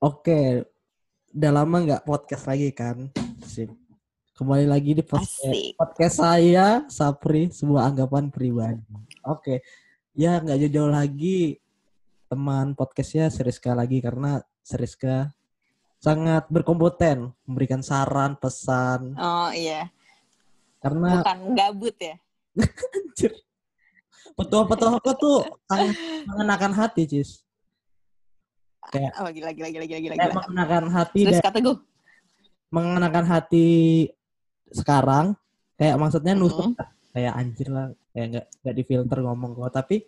Oke, udah lama nggak podcast lagi kan? Sip. Kembali lagi di podcast, Asik. podcast saya, Sapri, sebuah anggapan pribadi. Oke, ya nggak jauh-jauh lagi teman podcastnya Seriska lagi karena Seriska sangat berkompeten memberikan saran, pesan. Oh iya, Karena bukan gabut ya. anjir, petua-petua apa tuh sangat mengenakan hati, Cis. Kayak, Oh gila gila gila gila gila. mengenakan hati Terus kata gue, mengenakan hati sekarang kayak maksudnya nusuk Mm-mm. kayak anjir lah kayak nggak nggak difilter ngomong kok tapi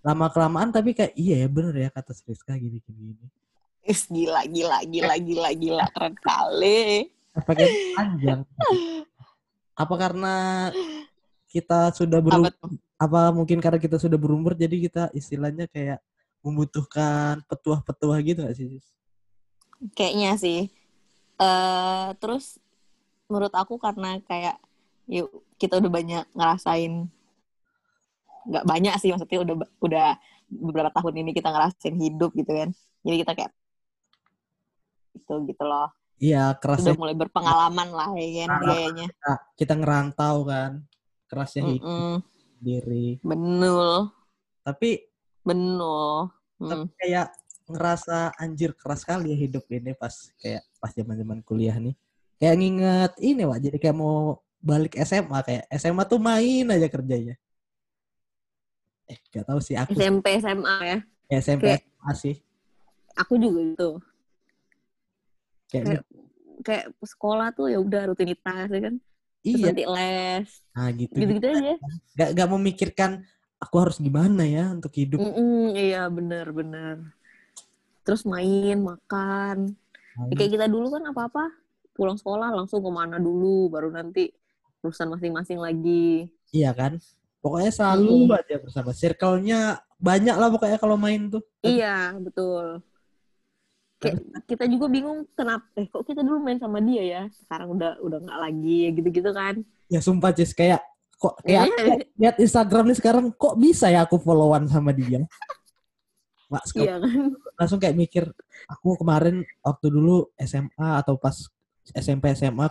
lama kelamaan tapi kayak iya ya bener ya kata Sriska gini gini gini is gila gila gila gila gila keren kali. efeknya panjang apa karena kita sudah Apa berumur apa mungkin karena kita sudah berumur jadi kita istilahnya kayak membutuhkan petuah-petuah gitu gak sih? Kayaknya sih. eh terus menurut aku karena kayak yuk kita udah banyak ngerasain nggak banyak sih maksudnya udah udah beberapa tahun ini kita ngerasain hidup gitu kan jadi kita kayak itu gitu loh iya kerasnya udah mulai berpengalaman lah ya kan kayaknya kita, kita ngerantau kan kerasnya hidup Mm-mm. sendiri benul tapi tapi Hmm. kayak ngerasa anjir keras kali ya hidup ini pas kayak pas zaman zaman kuliah nih. Kayak nginget ini wak jadi kayak mau balik SMA kayak SMA tuh main aja kerjanya. Eh gak tahu sih aku SMP SMA ya. Kayak SMP kayak- SMA sih. aku juga gitu. Kayak Kayak- kayak sekolah tuh ya udah rutinitas ya kan. Terus iya nanti les. Nah gitu gitu gitu aja. Gak gak memikirkan aku harus gimana ya untuk hidup? Mm-mm, iya bener bener. Terus main makan. Ya, Main. kayak kita dulu kan apa apa pulang sekolah langsung ke mana dulu baru nanti urusan masing-masing lagi. Iya kan? Pokoknya selalu Mm-mm. aja bersama. Circle-nya banyak lah pokoknya kalau main tuh. Iya betul. Kayak kita juga bingung kenapa eh kok kita dulu main sama dia ya? Sekarang udah udah nggak lagi ya gitu-gitu kan. Ya sumpah Cis kayak kok kayak aku Iya. lihat Instagram nih sekarang kok bisa ya aku followan sama dia? Sek- iya kan? langsung kayak mikir aku kemarin waktu dulu SMA atau pas SMP SMA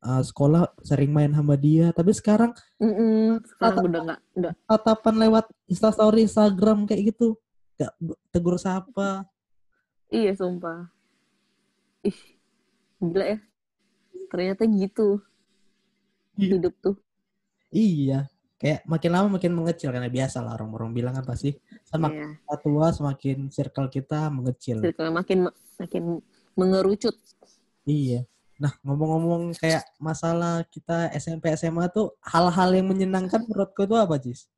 uh, sekolah sering main sama dia. Tapi sekarang Mm-mm, sekarang udah nggak nggak tatapan lewat instastory Instagram kayak gitu gak tegur sapa iya sumpah. Ih gila ya. Ternyata gitu. Iya. hidup tuh iya kayak makin lama makin mengecil karena biasa lah orang-orang bilang kan pasti semakin Iya. tua semakin circle kita mengecil circle makin makin mengerucut Iya. Nah, ngomong-ngomong kayak masalah kita SMP SMA tuh hal-hal yang menyenangkan menurutku tuh apa, Cis?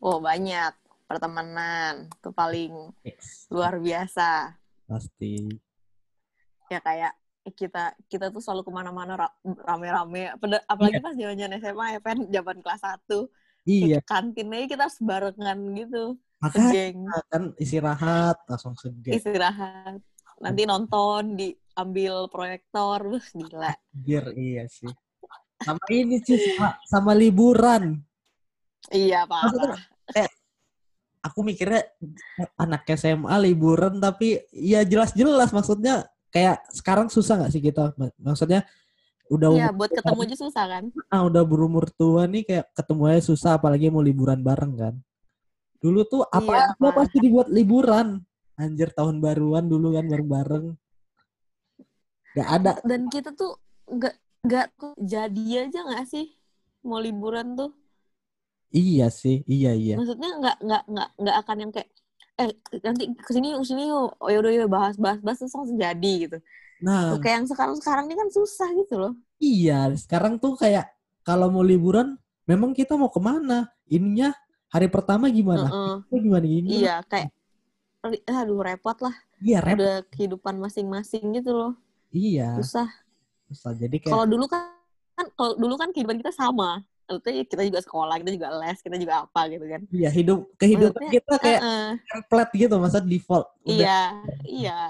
oh banyak pertemanan tuh paling luar biasa Pasti. ya kayak kita kita tuh selalu ke mana-mana ra- rame-rame. Apalagi pas zaman SMA ya kan zaman kelas 1 Iya, kantin aja kita harus barengan gitu makanya kan istirahat langsung seger. istirahat. Nanti nonton diambil proyektor. Wah, gila. Seger, iya sih. Sama ini Cis, sama, sama liburan. iya Maksudnya, parah. Aku mikirnya eh, anak SMA liburan tapi ya jelas-jelas maksudnya kayak sekarang susah nggak sih kita? Maksudnya udah umur buat ketemu aja susah kan ah, udah berumur tua nih kayak ketemu aja susah apalagi mau liburan bareng kan. Dulu tuh apa Iya, aja parah. pasti dibuat liburan. Anjir tahun baruan dulu kan bareng-bareng. Gak ada. dan kita tuh nggak nggak jadi aja nggak sih mau liburan tuh Iya sih, iya iya. maksudnya nggak nggak nggak nggak akan yang kayak eh nanti ke sini yuk ke sini yuk oh yaudah yuk bahas bahas bahas terus langsung jadi gitu Nah, Tuh, kayak yang sekarang sekarang ini kan susah gitu loh iya. Sekarang tuh kayak kalau mau liburan, memang kita mau ke mana? Ininya hari pertama gimana? Heeh. Itu gimana gini? iya kayak aduh repot lah Iya, rep. udah kehidupan masing-masing gitu loh Iya. susah Susah. Jadi kayak kalau dulu kan kan kalau dulu kan kehidupan kita sama Maksudnya kita juga sekolah, kita juga les, kita juga apa gitu kan. iya hidup kehidupan Maksudnya, kita kayak Heeh. template gitu, masa default. Udah Iya, iya.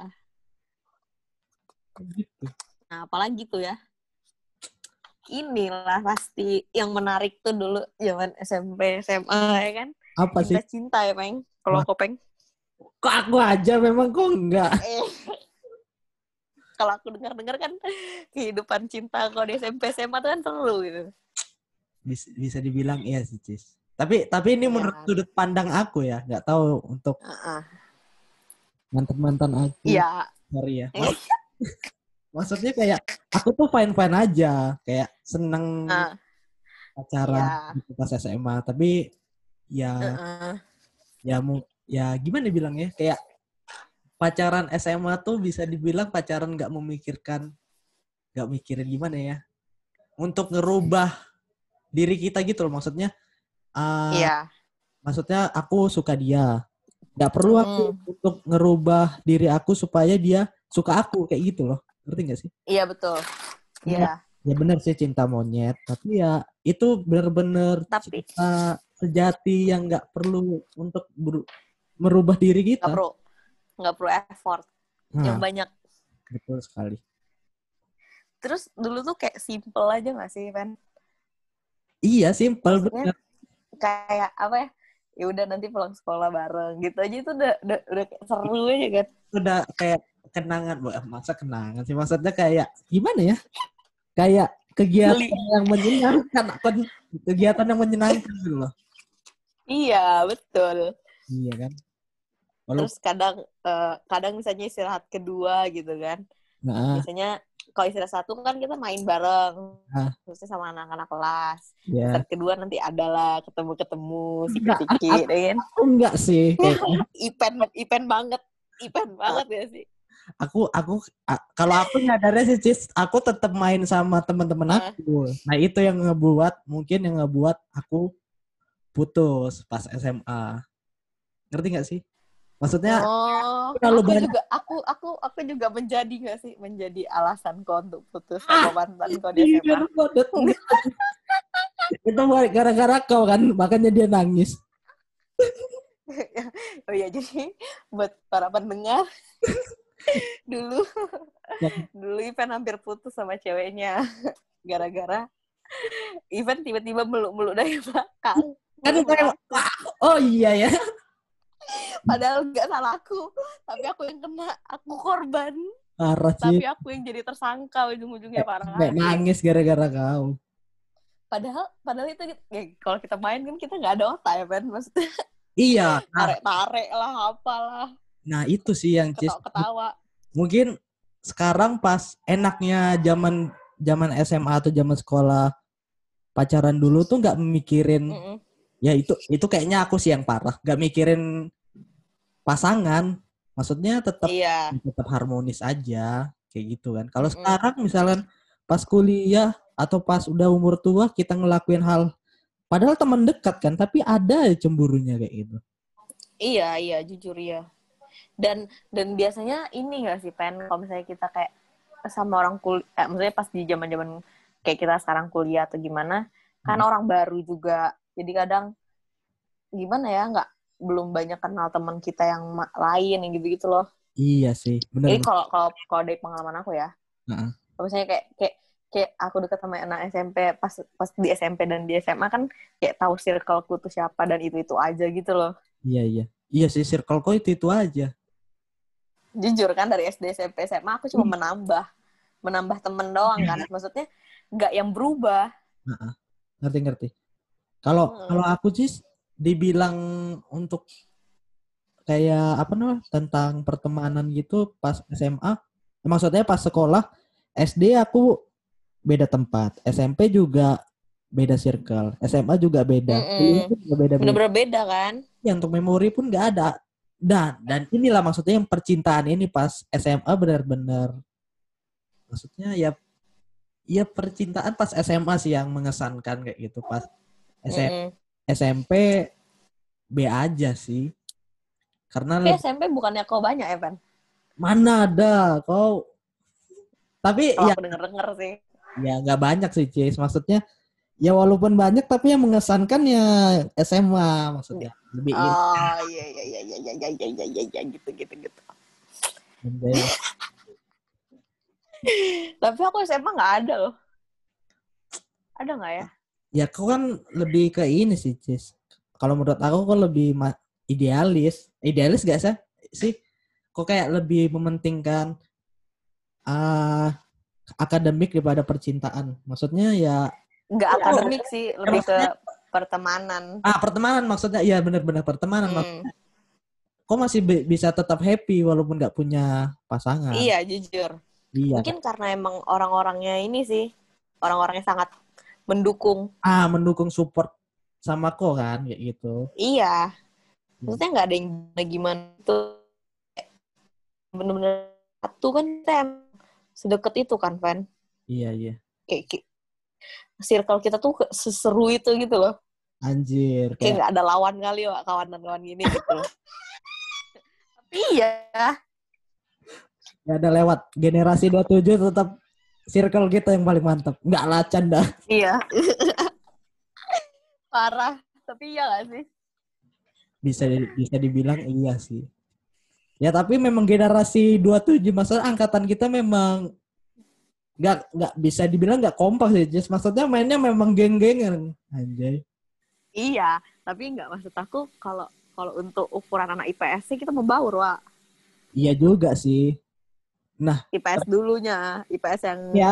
gitu. Nah, apalagi tuh ya. Inilah pasti yang menarik tuh dulu zaman SMP, SMA ya kan. Apa sih? Cinta-cinta ya, Peng. Kalau Wah. Kopeng. Kok aku aja memang kok enggak? Eh. Kalau aku dengar-dengar kan kehidupan cinta kalau di SMP SMA tuh kan seru gitu. Bisa, bisa dibilang iya sih, Cis. Tapi tapi ini Iya. menurut sudut pandang aku ya, nggak tahu untuk Heeh. mantan-mantan aku. Iya. Sorry ya. Mak- Maksudnya kayak aku tuh fine-fine aja, kayak seneng Ah, pacaran gitu pas SMA, tapi ya heeh. ya mu ya gimana bilangnya kayak pacaran SMA tuh bisa dibilang pacaran nggak memikirkan nggak mikirin gimana ya untuk ngerubah diri kita gitu loh maksudnya ah, Iya. maksudnya aku suka dia nggak perlu aku Hmm. untuk ngerubah diri aku supaya dia suka aku kayak gitu loh ngerti nggak sih Iya betul. Iya. ya benar sih cinta monyet tapi ya itu bener-bener Tapi cinta sejati yang nggak perlu untuk beru- merubah diri nggak kita perlu nggak perlu effort Nah, yang banyak. betul sekali Terus dulu tuh kayak simple aja gak sih, Pen? Iya simpel bener Kayak apa ya? Ya udah nanti pulang sekolah bareng gitu aja itu udah udah, udah seru aja kan. udah kayak kenangan masa kenangan sih maksudnya kayak gimana ya kayak kegiatan Geli. yang menyenangkan kon- kegiatan yang menyenangkan gitu loh Iya, betul. iya kan Walau, Terus kadang eh, kadang misalnya istirahat kedua gitu kan. Nah, Biasanya kalau istirahat satu kan kita main bareng. Ah. Terusnya sama anak-anak kelas. ya Istirahat kedua nanti adalah ketemu-ketemu sikit-sikit ya kan. aku enggak sih Event event banget. Event banget ya sih. aku aku kalau aku nyadarnya sih Cis, aku tetap main sama teman-teman aku nah itu yang ngebuat mungkin yang ngebuat aku putus pas SMA ngerti nggak sih maksudnya Oh, terlalu aku banyak. juga aku aku aku juga menjadi nggak sih menjadi alasan kau untuk putus Ah, sama mantan kau di Iya, SMA. banget. itu gara-gara kau kan makanya dia nangis oh iya jadi buat para pendengar dulu Ya. dulu Ivan hampir putus sama ceweknya gara-gara Ivan tiba-tiba meluk-meluk dari belakang. kan oh iya ya Padahal nggak salah aku, tapi aku yang kena, aku korban, parah sih tapi aku yang jadi tersangka ujung-ujungnya parah. kayak nangis gara-gara kau. Padahal, padahal itu ya, kalau kita main kan kita nggak ada otak ya kan, maksudnya iya nah, tarik-tarik lah, apalah, nah itu sih yang Cis ketawa-ketawa. mungkin sekarang pas enaknya zaman zaman SMA atau zaman sekolah pacaran dulu tuh nggak mikirin Mm-mm. Ya itu itu kayaknya aku sih yang parah nggak mikirin pasangan maksudnya tetap Iya, tetap harmonis aja kayak gitu kan kalau Mm-mm. sekarang misalkan pas kuliah atau pas udah umur tua kita ngelakuin hal padahal teman dekat kan tapi ada cemburunya kayak gitu iya, iya, jujur ya. Dan dan biasanya ini nggak sih pen kalau misalnya kita kayak sama orang kuliah, eh, maksudnya pas di zaman-zaman kayak kita sekarang kuliah atau gimana, kan Hmm. orang baru juga. Jadi kadang gimana ya nggak belum banyak kenal teman kita yang lain yang gitu-gitu loh. iya sih benar Jadi kalau kalau kalau dari pengalaman aku ya, Heeh. kalau misalnya kayak kayak kayak aku dekat sama anak SMP pas pas di SMP dan di SMA kan kayak tahu circleku tuh siapa dan itu itu aja gitu loh. iya iya iya sih circle kau itu itu aja Jujur kan dari SD SMP SMA aku cuma Hmm. menambah menambah temen doang kan. Maksudnya nggak yang berubah. ngerti ngerti kalau Hmm. kalau aku sih dibilang untuk kayak apa namanya tentang pertemanan gitu pas SMA maksudnya pas sekolah SD aku beda tempat SMP juga beda circle SMA juga beda pun juga beda beda Bener-bener beda kan. ya, untuk memori pun nggak ada dan dan inilah maksudnya yang percintaan ini pas SMA benar-benar maksudnya ya ya percintaan pas SMA sih yang mengesankan kayak gitu pas SM Mm-mm. SMP B aja sih karena Tapi SMP bukannya kau banyak ya, Van? mana ada kau tapi Kalau ya aku denger-denger sih. ya nggak banyak sih Cis maksudnya ya walaupun banyak tapi yang mengesankan ya SMA maksudnya lebih Oh iya iya iya iya iya iya iya iya iya gitu gitu gitu. Tapi aku SMA nggak ada loh. Ada nggak ya? Ya kau kan lebih ke ini sih, Cis. Kalau menurut aku kok lebih idealis. Idealis gak sih? sih kok kayak lebih mementingkan ah akademik daripada percintaan. Maksudnya ya Nggak Ya, akademik sih, lebih ke maksudnya- pertemanan. ah pertemanan maksudnya iya benar-benar pertemanan. Hmm. Kok masih bisa tetap happy walaupun nggak punya pasangan? Iya, jujur. Iya. Mungkin karena emang orang-orangnya ini sih, orang-orangnya sangat mendukung. Ah mendukung support sama kok kan kayak gitu. Iya. Maksudnya nggak ada yang gimana gimana tuh. Bener-bener satu kan kita emang sedekat itu kan, Van. Iya iya. Kayak, kayak circle kita tuh seseru itu gitu loh. Anjir. Kayak Kayak, nggak ada lawan kali Wak, kawan-kawan gini gitu loh. Tapi iya, nggak ada lewat. Generasi 27 tetap circle kita yang paling mantap. Nggak lah canda. iya. Parah. Tapi iya gak sih? Bisa bisa dibilang iya sih. Ya tapi memang generasi 27 maksudnya angkatan kita memang nggak nggak bisa dibilang nggak kompak sih. Just maksudnya mainnya memang geng-gengan. Anjay. Iya, tapi nggak maksud aku kalau kalau untuk ukuran anak IPS sih kita membaur, Wak. Iya juga sih. IPS dulunya, IPS yang Ya.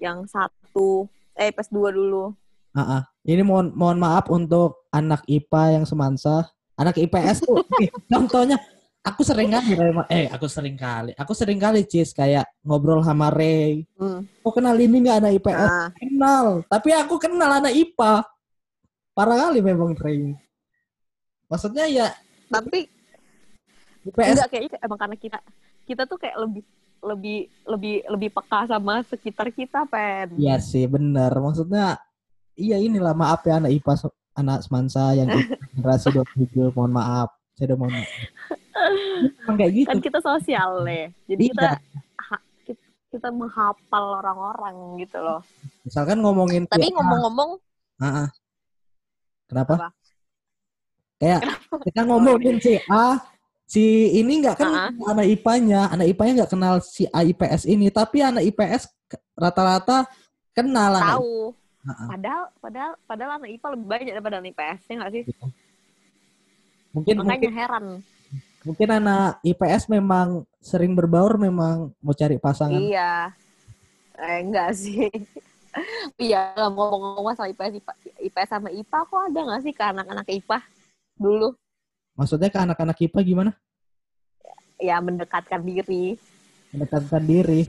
yang satu, eh IPS dua dulu. Ah, ah. Ini mohon mohon maaf untuk anak IPA yang semansa. Anak IPS tuh nih, contohnya aku sering kali eh aku sering kali. Aku sering kali Cis kayak ngobrol sama Ray. Hmm. Kok kenal ini nggak anak IPS? Nah, Kenal. Tapi aku kenal anak IPA. Parah kali memang Ray. Maksudnya ya tapi IPS enggak kayak emang karena kita kita tuh kayak lebih lebih lebih lebih peka sama sekitar kita, Pen. Iya sih bener. Maksudnya iya inilah maaf ya anak IPA anak semansa yang generasi 27 mohon maaf. Saya udah mohon maaf. Kayak gitu. Kan kita sosial nih. Jadi Iya. kita kita, menghafal orang-orang gitu loh. Misalkan ngomongin Tapi ngomong-ngomong, ah. Kenapa? Apa? Kayak kita ngomongin si A, si ini nggak kenal anak IPA-nya, anak IPA-nya nggak kenal si A IPS ini, tapi anak IPS rata-rata kenal anak tahu. Ah, ah. Padahal padahal padahal anak IPA lebih banyak daripada anak IPS, ya nggak sih? Mungkin Makanya mungkin heran. mungkin anak IPS memang sering berbaur memang mau cari pasangan. Iya. Eh, enggak sih. Iya, ngomong-ngomong masalah IPS, IPA, IPS sama IPA, kok ada nggak sih ke anak-anak IPA dulu? Maksudnya ke anak-anak IPA gimana? Ya, mendekatkan diri Mendekatkan diri.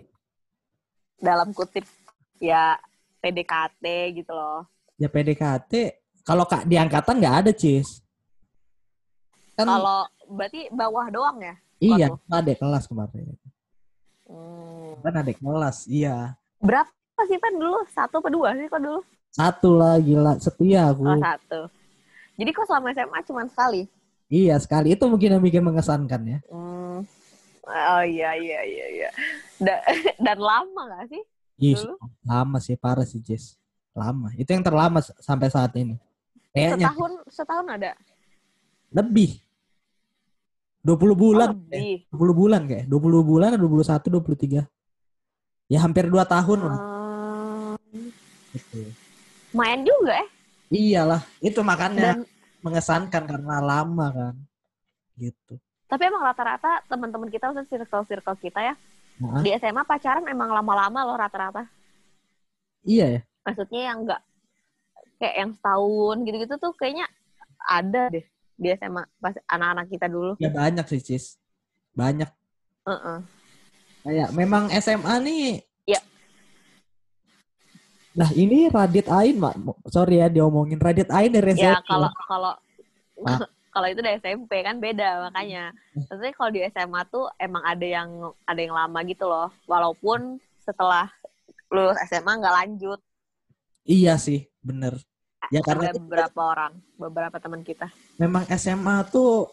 dalam kutip ya PDKT gitu loh. Ya PDKT kalau kak di angkatan nggak ada cis. Kan Kalau berarti bawah doang ya? iya, kalau- adik kelas kemarin. Hmm. Kan adik kelas, iya. Berapa sih kan dulu? Satu apa dua sih kok dulu? Satu lah gila setia aku. Oh, satu. Jadi kok selama SMA cuma sekali? Iya sekali itu mungkin yang bikin mengesankan ya. Hmm. Oh iya iya iya iya. Da- dan lama gak sih? Ih, Dulu? lama sih parah sih Jess. Lama. Itu yang terlama sampai saat ini. Kayaknya Setahun setahun ada. lebih. 20 bulan. Oh, lebih. 20 bulan kayak. 20 bulan atau 21 23. Ya hampir 2 tahun lah. Hmm, Gitu. main juga eh. Iyalah, itu makanya Dan mengesankan karena lama kan. Gitu. tapi emang rata-rata teman-teman kita maksudnya circle-circle kita ya Nah, di SMA pacaran emang lama-lama loh rata-rata. iya ya. Maksudnya yang enggak kayak yang setahun gitu-gitu tuh kayaknya ada deh di SMA pas anak-anak kita dulu. Ya banyak sih, Cis. Banyak. Heeh. Kayak memang SMA nih. Nah ini Radit Ain, Mak. Sorry ya diomongin Radit Ain dari Ya SMP. kalau kalau Ah. kalau itu dari SMP kan beda makanya. Maksudnya kalau di SMA tuh emang ada yang ada yang lama gitu loh. Walaupun setelah lulus SMA nggak lanjut. Iya sih, bener. Ya karena ada beberapa orang, beberapa teman kita. memang SMA tuh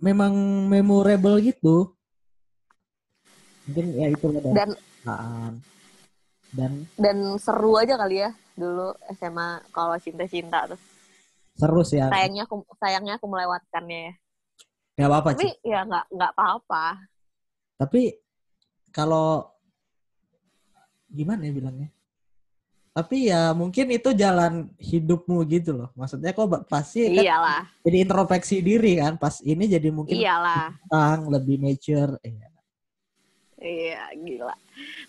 memang memorable gitu. Mungkin ya itu dari Dan. Dan dan seru aja kali ya dulu SMA kalau cinta-cinta tuh. seru sih ya. Sayangnya aku sayangnya aku melewatkannya ya. Gak apa-apa, Tapi Ci. ya nggak nggak apa-apa. Tapi kalau gimana ya bilangnya? tapi ya mungkin itu jalan hidupmu gitu loh. Maksudnya kok pasti kan Iyalah, jadi introspeksi diri kan. Pas ini jadi mungkin iyalah. tentang lebih mature. Iya. Iya, gila.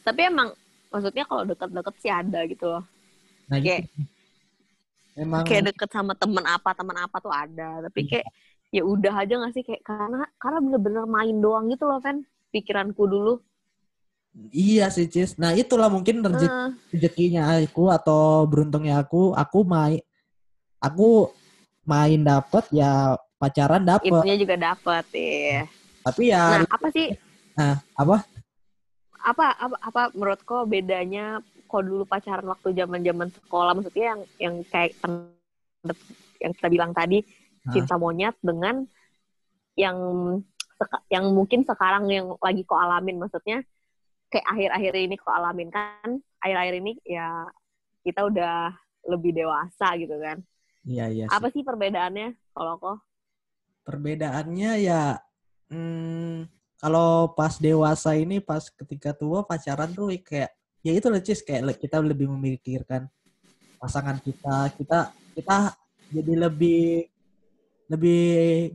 Tapi emang maksudnya kalau deket-deket sih ada gitu loh. Nah, Kayak- gitu. Emang Kayak deket sama temen apa, temen apa tuh ada. Tapi Iya. kayak ya udah aja gak sih kayak karena karena bener-bener main doang gitu loh, Fen. Pikiranku dulu. iya sih, Cis. Nah, itulah mungkin rezeki rezekinya aku atau beruntungnya aku, aku main aku main dapet ya pacaran dapet. itunya juga dapet ya. Tapi ya Nah, apa sih nah, apa? Apa apa apa menurut kau bedanya kau dulu pacaran waktu zaman zaman sekolah maksudnya yang yang kayak yang kita bilang tadi Hah? cinta monyet dengan yang yang mungkin sekarang yang lagi kau alamin maksudnya kayak akhir-akhir ini kau alamin kan akhir-akhir ini ya kita udah lebih dewasa gitu kan Iya, iya. sih. apa sih perbedaannya kalau kau Perbedaannya ya hmm, kalau pas dewasa ini pas ketika tua pacaran tuh kayak ya itu loh Cis kayak kita lebih memikirkan pasangan kita, kita kita jadi lebih lebih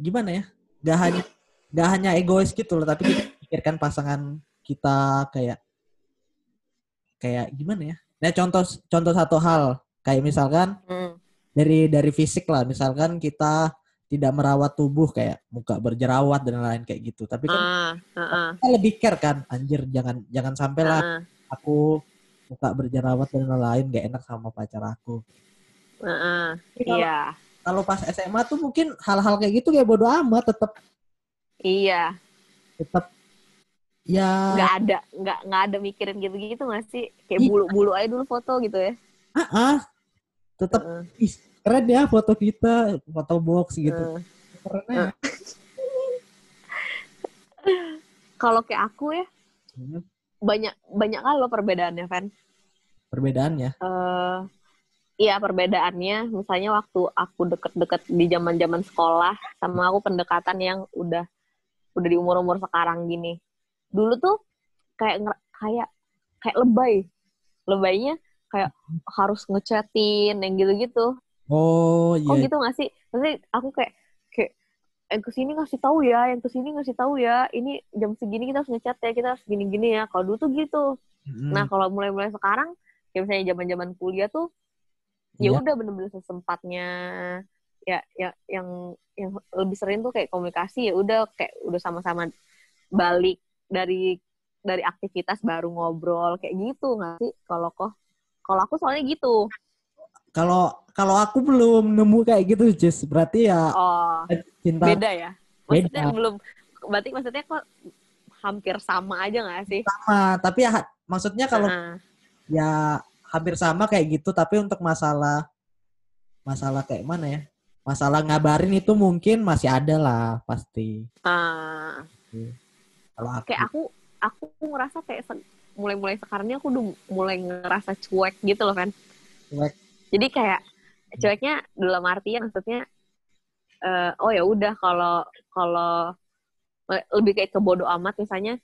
gimana ya? Gak hanya gak hanya egois gitu loh, tapi kita pikirkan pasangan kita kayak kayak gimana ya? Nah, contoh contoh satu hal kayak misalkan hmm. dari dari fisik lah misalkan kita tidak merawat tubuh kayak muka berjerawat dan lain kayak gitu. Tapi kan ah, ah, ah, kita lebih care kan anjir jangan jangan sampai lah ah, aku muka berjerawat dan lain gak enak sama pacar aku. Tapi kalau, iya. kalau pas SMA tuh mungkin hal-hal kayak gitu kayak bodo amat tetap iya. Tetap ya. Nggak ada nggak nggak ada mikirin gitu-gitu nggak sih? Kayak Iya. bulu-bulu aja dulu foto gitu ya. Ah, ah. Tetap Heeh, ih, keren ya foto kita foto box gitu. Keren ya. kalau kayak aku ya Hmm, banyak banyak kali loh perbedaannya Van. Perbedaannya? Eh iya perbedaannya. Misalnya waktu aku deket-deket di zaman zaman sekolah sama aku pendekatan yang udah udah di umur umur sekarang gini. Dulu tuh kayak kayak kayak lebay. Lebaynya kayak harus ngechatin yang gitu-gitu oh kok iya gitu gak sih? Maksudnya aku kayak kayak yang ke sini ngasih tahu ya, yang ke sini ngasih tahu ya. Ini jam segini kita harus ngechat ya, kita harus gini-gini ya. Kalau dulu tuh gitu. Mm, Nah kalau mulai-mulai sekarang, kayak misalnya zaman-zaman kuliah tuh, ya Iya. udah bener-bener sesempatnya. Ya, ya yang yang lebih sering tuh kayak komunikasi ya udah kayak udah sama-sama balik dari dari aktivitas baru ngobrol kayak gitu nggak sih? Kalau kok kalau aku soalnya gitu. Kalau kalau aku belum nemu kayak gitu Jess. Berarti ya Oh. cinta beda ya? Maksudnya Beda. belum berarti maksudnya kok hampir sama aja nggak sih? Sama tapi ya maksudnya kalau Heeh. ya hampir sama kayak gitu tapi untuk masalah masalah kayak mana ya? Masalah ngabarin itu mungkin masih ada lah pasti. Ah, kalau aku kayak aku aku ngerasa kayak mulai-mulai sekarang ini aku udah mulai ngerasa cuek gitu loh kan cuek jadi kayak cueknya dalam artian maksudnya eh, oh ya udah kalau kalau lebih kayak ke bodo amat misalnya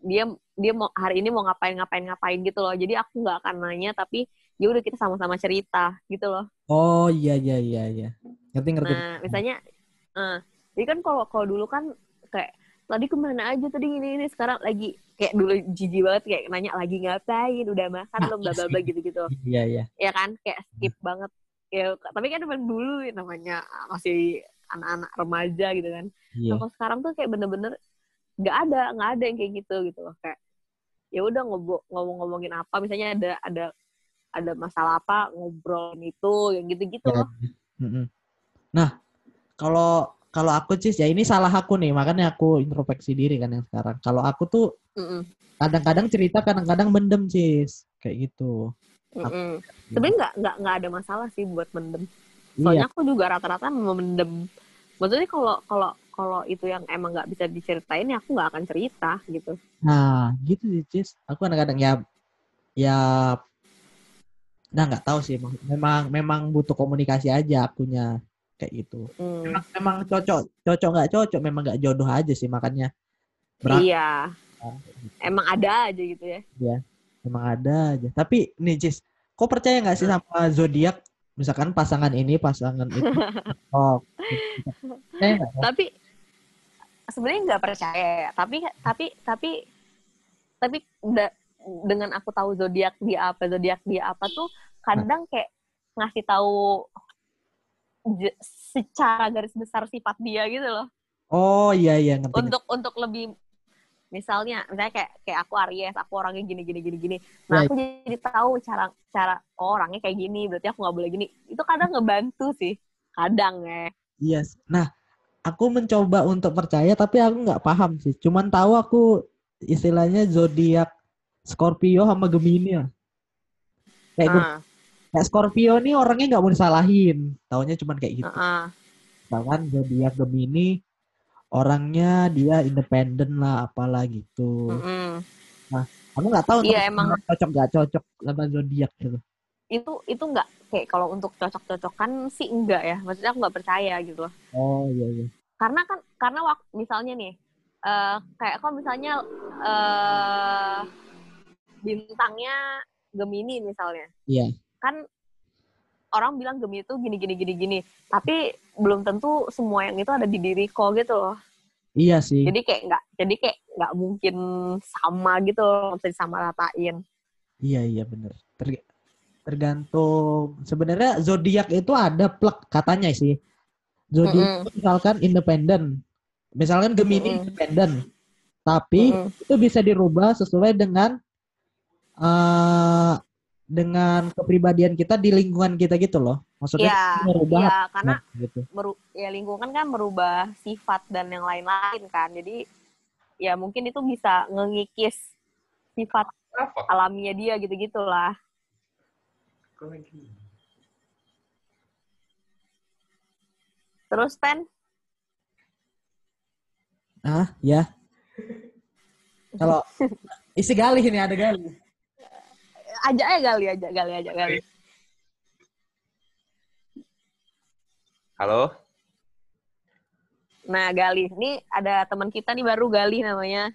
dia dia mau hari ini mau ngapain ngapain ngapain gitu loh. Jadi aku nggak akan nanya tapi ya udah kita sama-sama cerita gitu loh. Oh iya iya iya iya. Ngerti ngerti. Nah, misalnya, eh, jadi kan kalau kalau dulu kan kayak tadi ke mana aja tadi ini ini sekarang lagi. Kayak dulu jijik banget kayak nanya lagi ngapain, udah makan belum, bla bla bla gitu gitu, iya. Iya ya kan? Kayak skip banget. Ya, tapi kan memang dulu namanya masih anak-anak remaja gitu kan. iya. Nah, kalau sekarang tuh kayak bener-bener nggak ada nggak ada yang kayak gitu gitu loh. Kayak ya udah ngomong-ngomongin apa misalnya ada ada ada masalah apa ngobrolin itu yang gitu-gitu Iya. loh. Nah kalau kalau aku sih ya ini salah aku nih makanya aku introspeksi diri kan yang sekarang kalau aku tuh Mm-mm. kadang-kadang cerita kadang-kadang mendem cis kayak gitu Mm-mm. Sebenarnya nggak nggak nggak ada masalah sih buat mendem. iya Soalnya aku juga rata-rata memendem. Maksudnya kalau kalau kalau itu yang emang nggak bisa diceritain ya aku nggak akan cerita gitu. Nah, gitu sih, Cis. Aku kadang-kadang ya ya nah nggak tahu sih emang- memang memang butuh komunikasi aja akunya kayak gitu. Hmm. Memang, memang cocok, cocok nggak cocok, memang nggak jodoh aja sih makanya berat Iya. Emang ada aja gitu ya. memang ada aja. Tapi nih, Cis, kok percaya nggak sih sama zodiak? Misalkan pasangan ini, pasangan itu. oh, tapi sebenarnya nggak percaya ya tapi tapi tapi tapi da- dengan aku tahu zodiak dia apa zodiak dia apa tuh kadang kayak ngasih tahu secara garis besar sifat dia gitu loh Oh iya iya ngerti. untuk untuk lebih misalnya misalnya kayak kayak aku Aries aku orangnya gini gini gini gini nah Right. aku jadi tahu cara cara oh, orangnya kayak gini berarti aku nggak boleh gini itu kadang ngebantu sih kadang ya Yes. Nah, aku mencoba untuk percaya tapi aku nggak paham sih. Cuman tahu aku istilahnya zodiak Scorpio sama Gemini lah. Kayak, Ah, kayak Scorpio nih orangnya nggak mau disalahin. Taunya cuman kayak gitu. ah. Misalkan zodiak Gemini orangnya dia independen lah apalah gitu. Mm-mm. Aku nggak tahu Iya, tuh emang. cocok nggak cocok sama zodiak gitu. itu itu nggak kayak kalau untuk cocok-cocokan sih enggak ya maksudnya aku nggak percaya gitu loh Oh iya iya. karena kan karena waktu misalnya nih eh kayak kalau misalnya eh bintangnya Gemini misalnya Iya. Kan orang bilang Gemini itu gini gini gini gini tapi belum tentu semua yang itu ada di diriku gitu loh Iya sih. jadi kayak nggak jadi kayak nggak mungkin sama gitu loh nggak bisa disamaratain Iya iya bener. Ter- tergantung sebenarnya zodiak itu ada plek katanya sih. Zodiak Mm-mm. itu misalkan independen. Misalkan Gemini Mm-mm. independen. Tapi Mm-mm. itu bisa dirubah sesuai dengan eh dengan kepribadian kita di lingkungan kita gitu loh. Maksudnya Iya, merubah iya karena nah, gitu. meru ya lingkungan kan merubah sifat dan yang lain-lain kan. Jadi ya mungkin itu bisa ngengikis sifat Apa? alaminya dia gitu-gitulah. Kok lagi? Terus Pen, Ah, ya. Kalau isi galih ini ada galih. Ajak aja gali aja gali aja gali. Halo? Nah gali, ini ada teman kita nih baru gali namanya.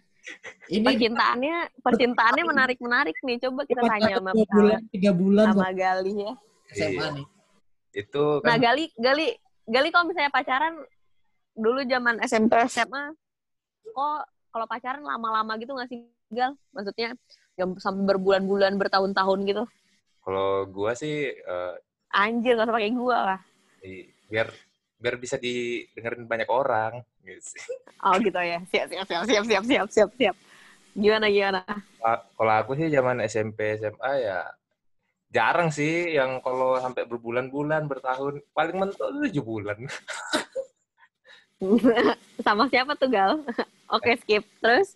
Ini Percintaannya percintaannya menarik menarik nih. Coba kita tanya sama bulan, tiga bulan sama Gali ya. SMA nih. Itu Nah kan Gali Gali Gali kalau misalnya pacaran dulu zaman SMP SMA, kok kalau pacaran lama-lama gitu nggak sih Gal? Maksudnya yang sampai berbulan-bulan bertahun-tahun gitu. kalau gua sih eh, Anjir nggak usah pakai gua lah. biar biar bisa didengerin banyak orang gitu sih. Oh gitu ya. Siap siap siap siap siap siap siap siap. Gimana gimana? Ka- Kalau aku sih zaman SMP SMA ya jarang sih yang kalau sampai berbulan-bulan bertahun paling mentok tujuh bulan. sama siapa tuh Gal? Oke skip. Terus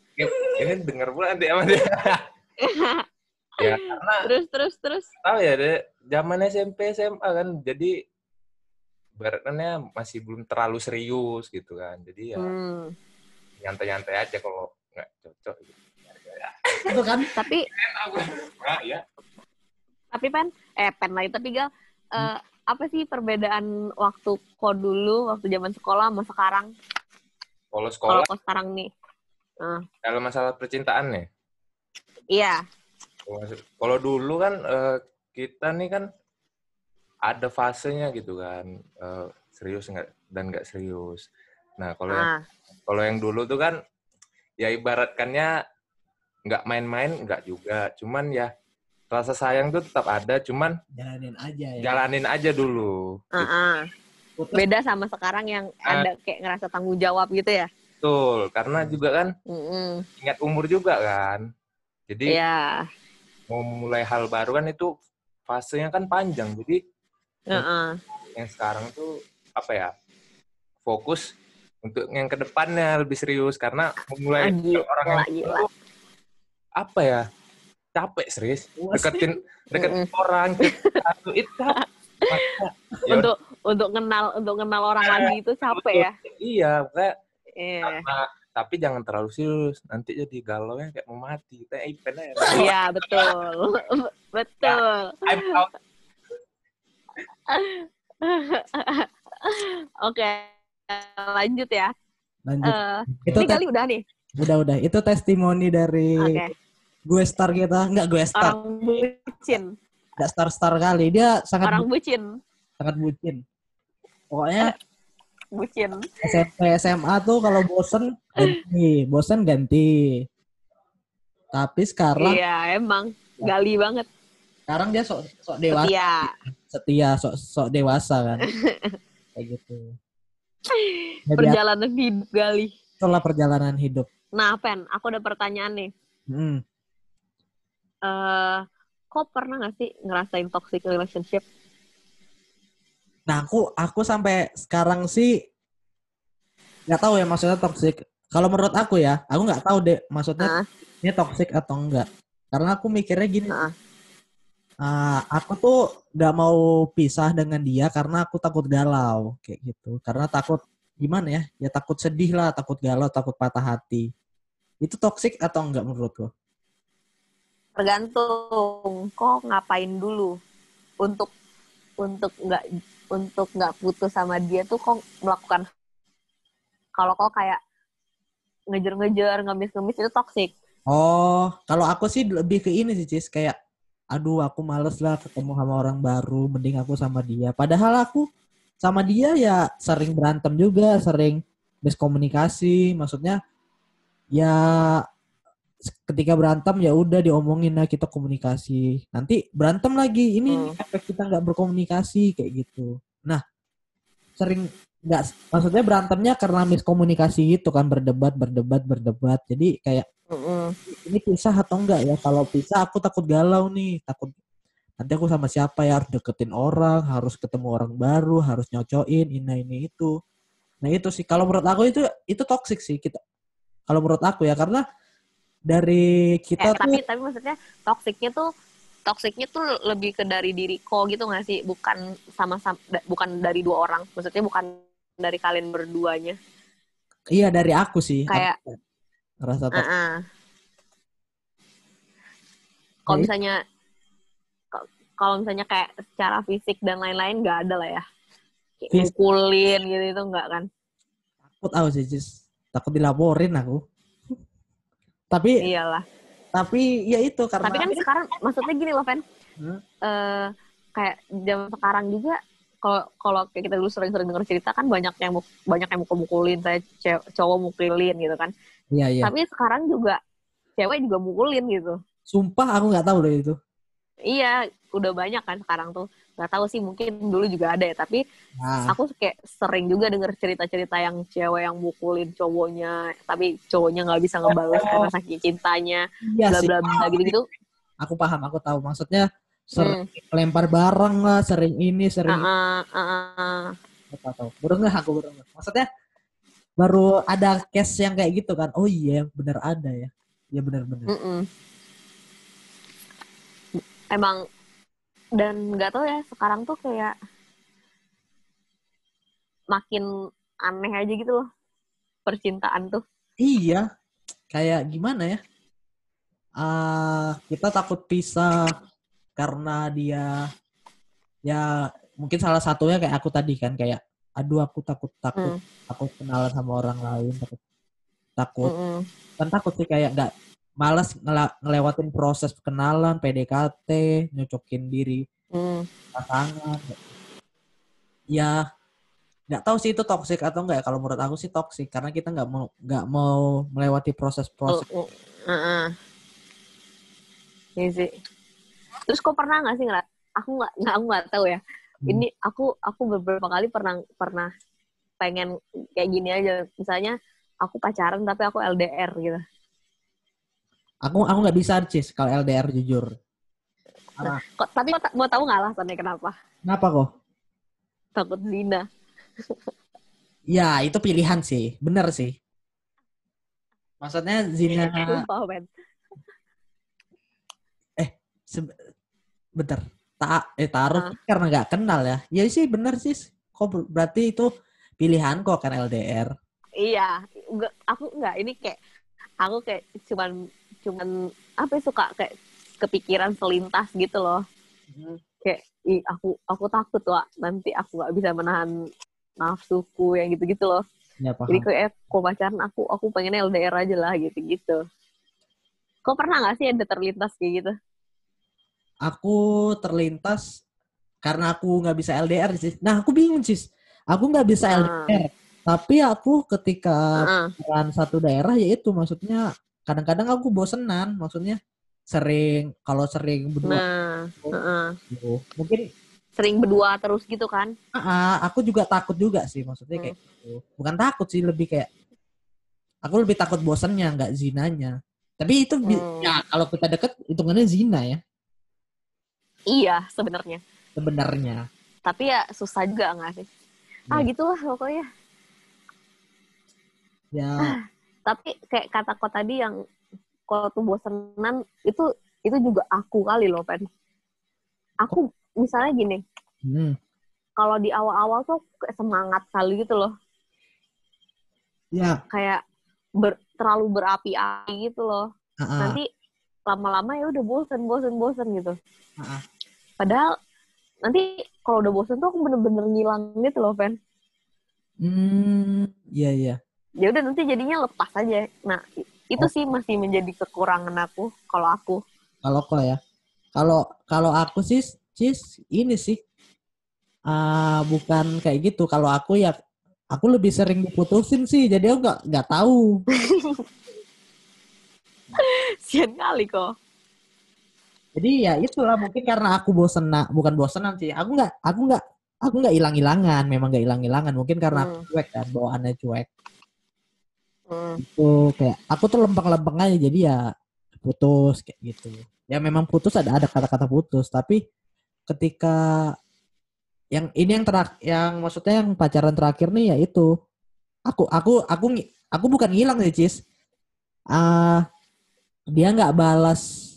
Ini denger pula nanti sama dia. ya karena terus terus terus. tahu ya deh zaman SMP SMA kan. Jadi baratnya masih belum terlalu serius gitu kan. Jadi ya Hmm. nyantai-nyantai aja kalau nggak cocok gitu. Itu kan? Tapi nah, ya. tapi pen eh pen lagi tapi gal eh, apa sih perbedaan waktu kau dulu waktu zaman sekolah sama sekarang? Kalau kalau sekolah? kau sekarang nih. Kalau masalah percintaan nih iya kalau dulu kan eh, kita nih kan ada fasenya gitu kan eh, serius nggak dan nggak serius. Nah kalau yang ah kalau yang dulu tuh kan ya ibaratkannya nggak main-main nggak juga, cuman ya rasa sayang tuh tetap ada, cuman jalanin aja ya. jalanin aja dulu. ah, ah. Putus. beda sama sekarang yang Ah. ada kayak ngerasa tanggung jawab gitu ya Betul, karena juga kan Mm-mm. ingat umur juga kan. Jadi Iya mau mulai hal baru kan itu fasenya kan panjang. Jadi Heeh. yang sekarang tuh apa ya fokus untuk yang ke depannya lebih serius karena memulai Ah, gila, orang yang gila. baru, apa ya capek serius deketin deketin orang satu itu ya untuk untuk kenal untuk kenal orang lagi itu capek ya iya kayak Iya. karena- tapi jangan terlalu serius nanti jadi galau ya kayak mau mati. Kayak aja. Iya betul. Betul. Out. oke lanjut ya. Lanjut. Eh, itu kali udah nih? Udah udah. Itu testimoni dari gue star kita. Nggak gue star. Orang bucin. Nggak star star kali. Dia sangat Orang bu- bucin. sangat bucin. Pokoknya Bucin. SMP SMA tuh kalau bosen ganti bosen ganti tapi sekarang Iya, emang. Gali banget. sekarang dia sok sok dewasa Setia. setia sok sok dewasa kan kayak gitu jadi Perjalanan hidup gali. itulah perjalanan hidup Nah, Pen, aku ada pertanyaan nih. Hmm. eh kok pernah gak sih ngerasain toxic relationship? Nah, aku aku sampai sekarang sih nggak tahu ya maksudnya toxic. Kalau menurut aku ya, aku nggak tahu deh maksudnya Ah. ini toxic atau enggak. Karena aku mikirnya gini, Ah. ah, aku tuh nggak mau pisah dengan dia karena aku takut galau kayak gitu. Karena takut gimana ya? Ya takut sedih lah, takut galau, takut patah hati. Itu toxic atau enggak menurutku? Tergantung kok ngapain dulu untuk untuk nggak untuk nggak putus sama dia tuh kok melakukan kalau kok kayak ngejar-ngejar ngemis-ngemis itu toxic. Oh, kalau aku sih lebih ke ini sih, Cis. Kayak, aduh aku males lah ketemu sama orang baru, mending aku sama dia. Padahal aku sama dia ya sering berantem juga, sering miskomunikasi. Maksudnya, ya ketika berantem ya udah diomongin lah kita komunikasi. Nanti berantem lagi, ini Hmm. efek kita nggak berkomunikasi kayak gitu. Nah, sering nggak, maksudnya berantemnya karena miskomunikasi gitu kan, berdebat, berdebat, berdebat. Jadi kayak Mm-mm. ini pisah atau enggak ya? Kalau pisah aku takut galau nih, takut nanti aku sama siapa ya harus deketin orang, harus ketemu orang baru, harus nyocoin ini ini itu. Nah itu sih kalau menurut aku itu itu toxic sih kita. Kalau menurut aku ya karena dari Eh, kita tuh tapi tapi maksudnya toksiknya tuh toksiknya tuh lebih ke dari diri kok gitu nggak sih? Bukan sama-sama da- bukan dari dua orang. Maksudnya bukan dari kalian berduanya. iya dari aku sih. Kayak aku ngerasa toxic. Uh-uh. Kalau misalnya ka- kalau misalnya kayak secara fisik dan lain-lain nggak ada lah ya. Kayak mukulin gitu itu nggak kan? takut aku sih, takut dilaporin aku. Tapi Iyalah. tapi ya itu karena Tapi kan sekarang maksudnya gini loh, Fen. Hmm. Eh, kayak zaman sekarang juga kalau kalau kayak kita dulu sering-sering denger cerita kan banyak yang banyak yang mukul-mukulin, saya cowok mukulin gitu kan. iya iya. Tapi sekarang juga cewek juga mukulin gitu. Sumpah aku nggak tahu loh itu. Iya, udah banyak kan sekarang tuh. Gak tahu sih mungkin dulu juga ada ya, tapi Nah, aku kayak sering juga denger cerita-cerita yang cewek yang mukulin cowoknya, tapi cowoknya nggak bisa ngebales karena saking cintanya, iya bla bla bla gitu-gitu. Aku paham, aku tahu. Maksudnya sering Hmm. lempar barang lah, sering ini, sering ah, ah, ah. apa tahu. Baru nggak aku baru nggak. Maksudnya baru ada case yang kayak gitu kan. Oh iya, bener ada ya. Ya bener-bener. Mm-mm. Emang dan nggak tahu ya sekarang tuh kayak makin aneh aja gitu loh percintaan tuh. Iya, kayak gimana ya? Ah, kita takut pisah karena dia ya mungkin salah satunya kayak aku tadi kan kayak aduh aku takut takut Hmm. takut kenalan sama orang lain takut takut Mm-mm. kan takut sih kayak nggak malas ngelewatin proses kenalan PDKT nyocokin diri Mm. pasangan ya nggak tahu sih itu toxic atau enggak ya. kalau menurut aku sih toxic karena kita nggak mau nggak mau melewati proses-proses Oh, oh. Heeh. Iya sih. Terus kok pernah nggak sih ngerat? Aku nggak nggak aku nggak tahu ya. Hmm. Ini aku aku beberapa kali pernah pernah pengen kayak gini aja. Misalnya aku pacaran tapi aku LDR gitu. Aku aku nggak bisa cis kalau LDR jujur. Karena- Kok, tapi kok ta- mau tahu nggak alasannya kenapa? kenapa kok? Takut zina. ya itu pilihan sih. Bener sih. Maksudnya zina se- bentar. Tak eh taruh Ah. karena nggak kenal ya? Ya sih bener sih kok ber- berarti itu pilihan kok kan LDR Iya, aku enggak ini kayak aku kayak cuman cuman apa ya, suka kayak kepikiran selintas gitu loh. Kayak ih aku aku takut wah nanti aku nggak bisa menahan nafsuku yang gitu-gitu loh. ya paham Jadi kayak kok pacaran aku aku pengennya LDR aja lah gitu-gitu. Kok pernah nggak sih ada terlintas kayak gitu? aku terlintas karena aku nggak bisa LDR sih. Nah aku bingung sih. Aku nggak bisa Ah. LDR. Tapi aku ketika peran satu daerah yaitu maksudnya kadang-kadang aku bosenan. Maksudnya sering kalau sering berdua Nah, heeh. gitu. mungkin sering berdua terus gitu kan? ah, ah, aku juga takut juga sih maksudnya kayak gitu. Bukan takut sih lebih kayak aku lebih takut bosannya nggak zinanya. Tapi itu Hmm. ya kalau kita deket hitungannya zina ya Iya, sebenarnya. sebenarnya. Tapi ya susah juga nggak sih? Ah, Iya. gitulah pokoknya. Ya Tapi kayak kata kau tadi yang kalau tuh bosenan itu itu juga aku kali loh, Pen. Aku misalnya gini, hmm, kalau di awal-awal tuh kayak semangat kali gitu loh. ya Kayak ber- terlalu berapi-api gitu loh. ah, ah, Nanti lama-lama ya udah bosen, bosen, bosen gitu. ah, ah. Padahal nanti kalau udah bosen tuh aku bener-bener ngilang gitu loh, Pen. Hmm, iya iya. Ya udah nanti jadinya lepas aja. Nah, itu Oh. sih masih menjadi kekurangan aku kalau aku. Kalau kok ya. Kalau kalau aku sih cis ini sih ah bukan kayak gitu. Kalau aku ya aku lebih sering diputusin sih. Jadi aku nggak nggak tahu. Sian kali kok. Jadi ya itulah mungkin karena aku bosen bukan bosenan sih. Aku nggak aku nggak aku nggak hilang-hilangan. Memang nggak hilang-hilangan. Mungkin karena aku Hmm. cuek kan bawaannya cuek. Hmm. Itu kayak aku tuh lempeng-lempeng aja. Jadi ya putus kayak gitu. Ya memang putus ada ada kata-kata putus. Tapi ketika yang ini yang terak yang maksudnya yang pacaran terakhir nih ya itu aku aku aku aku bukan ngilang sih cis ah dia nggak balas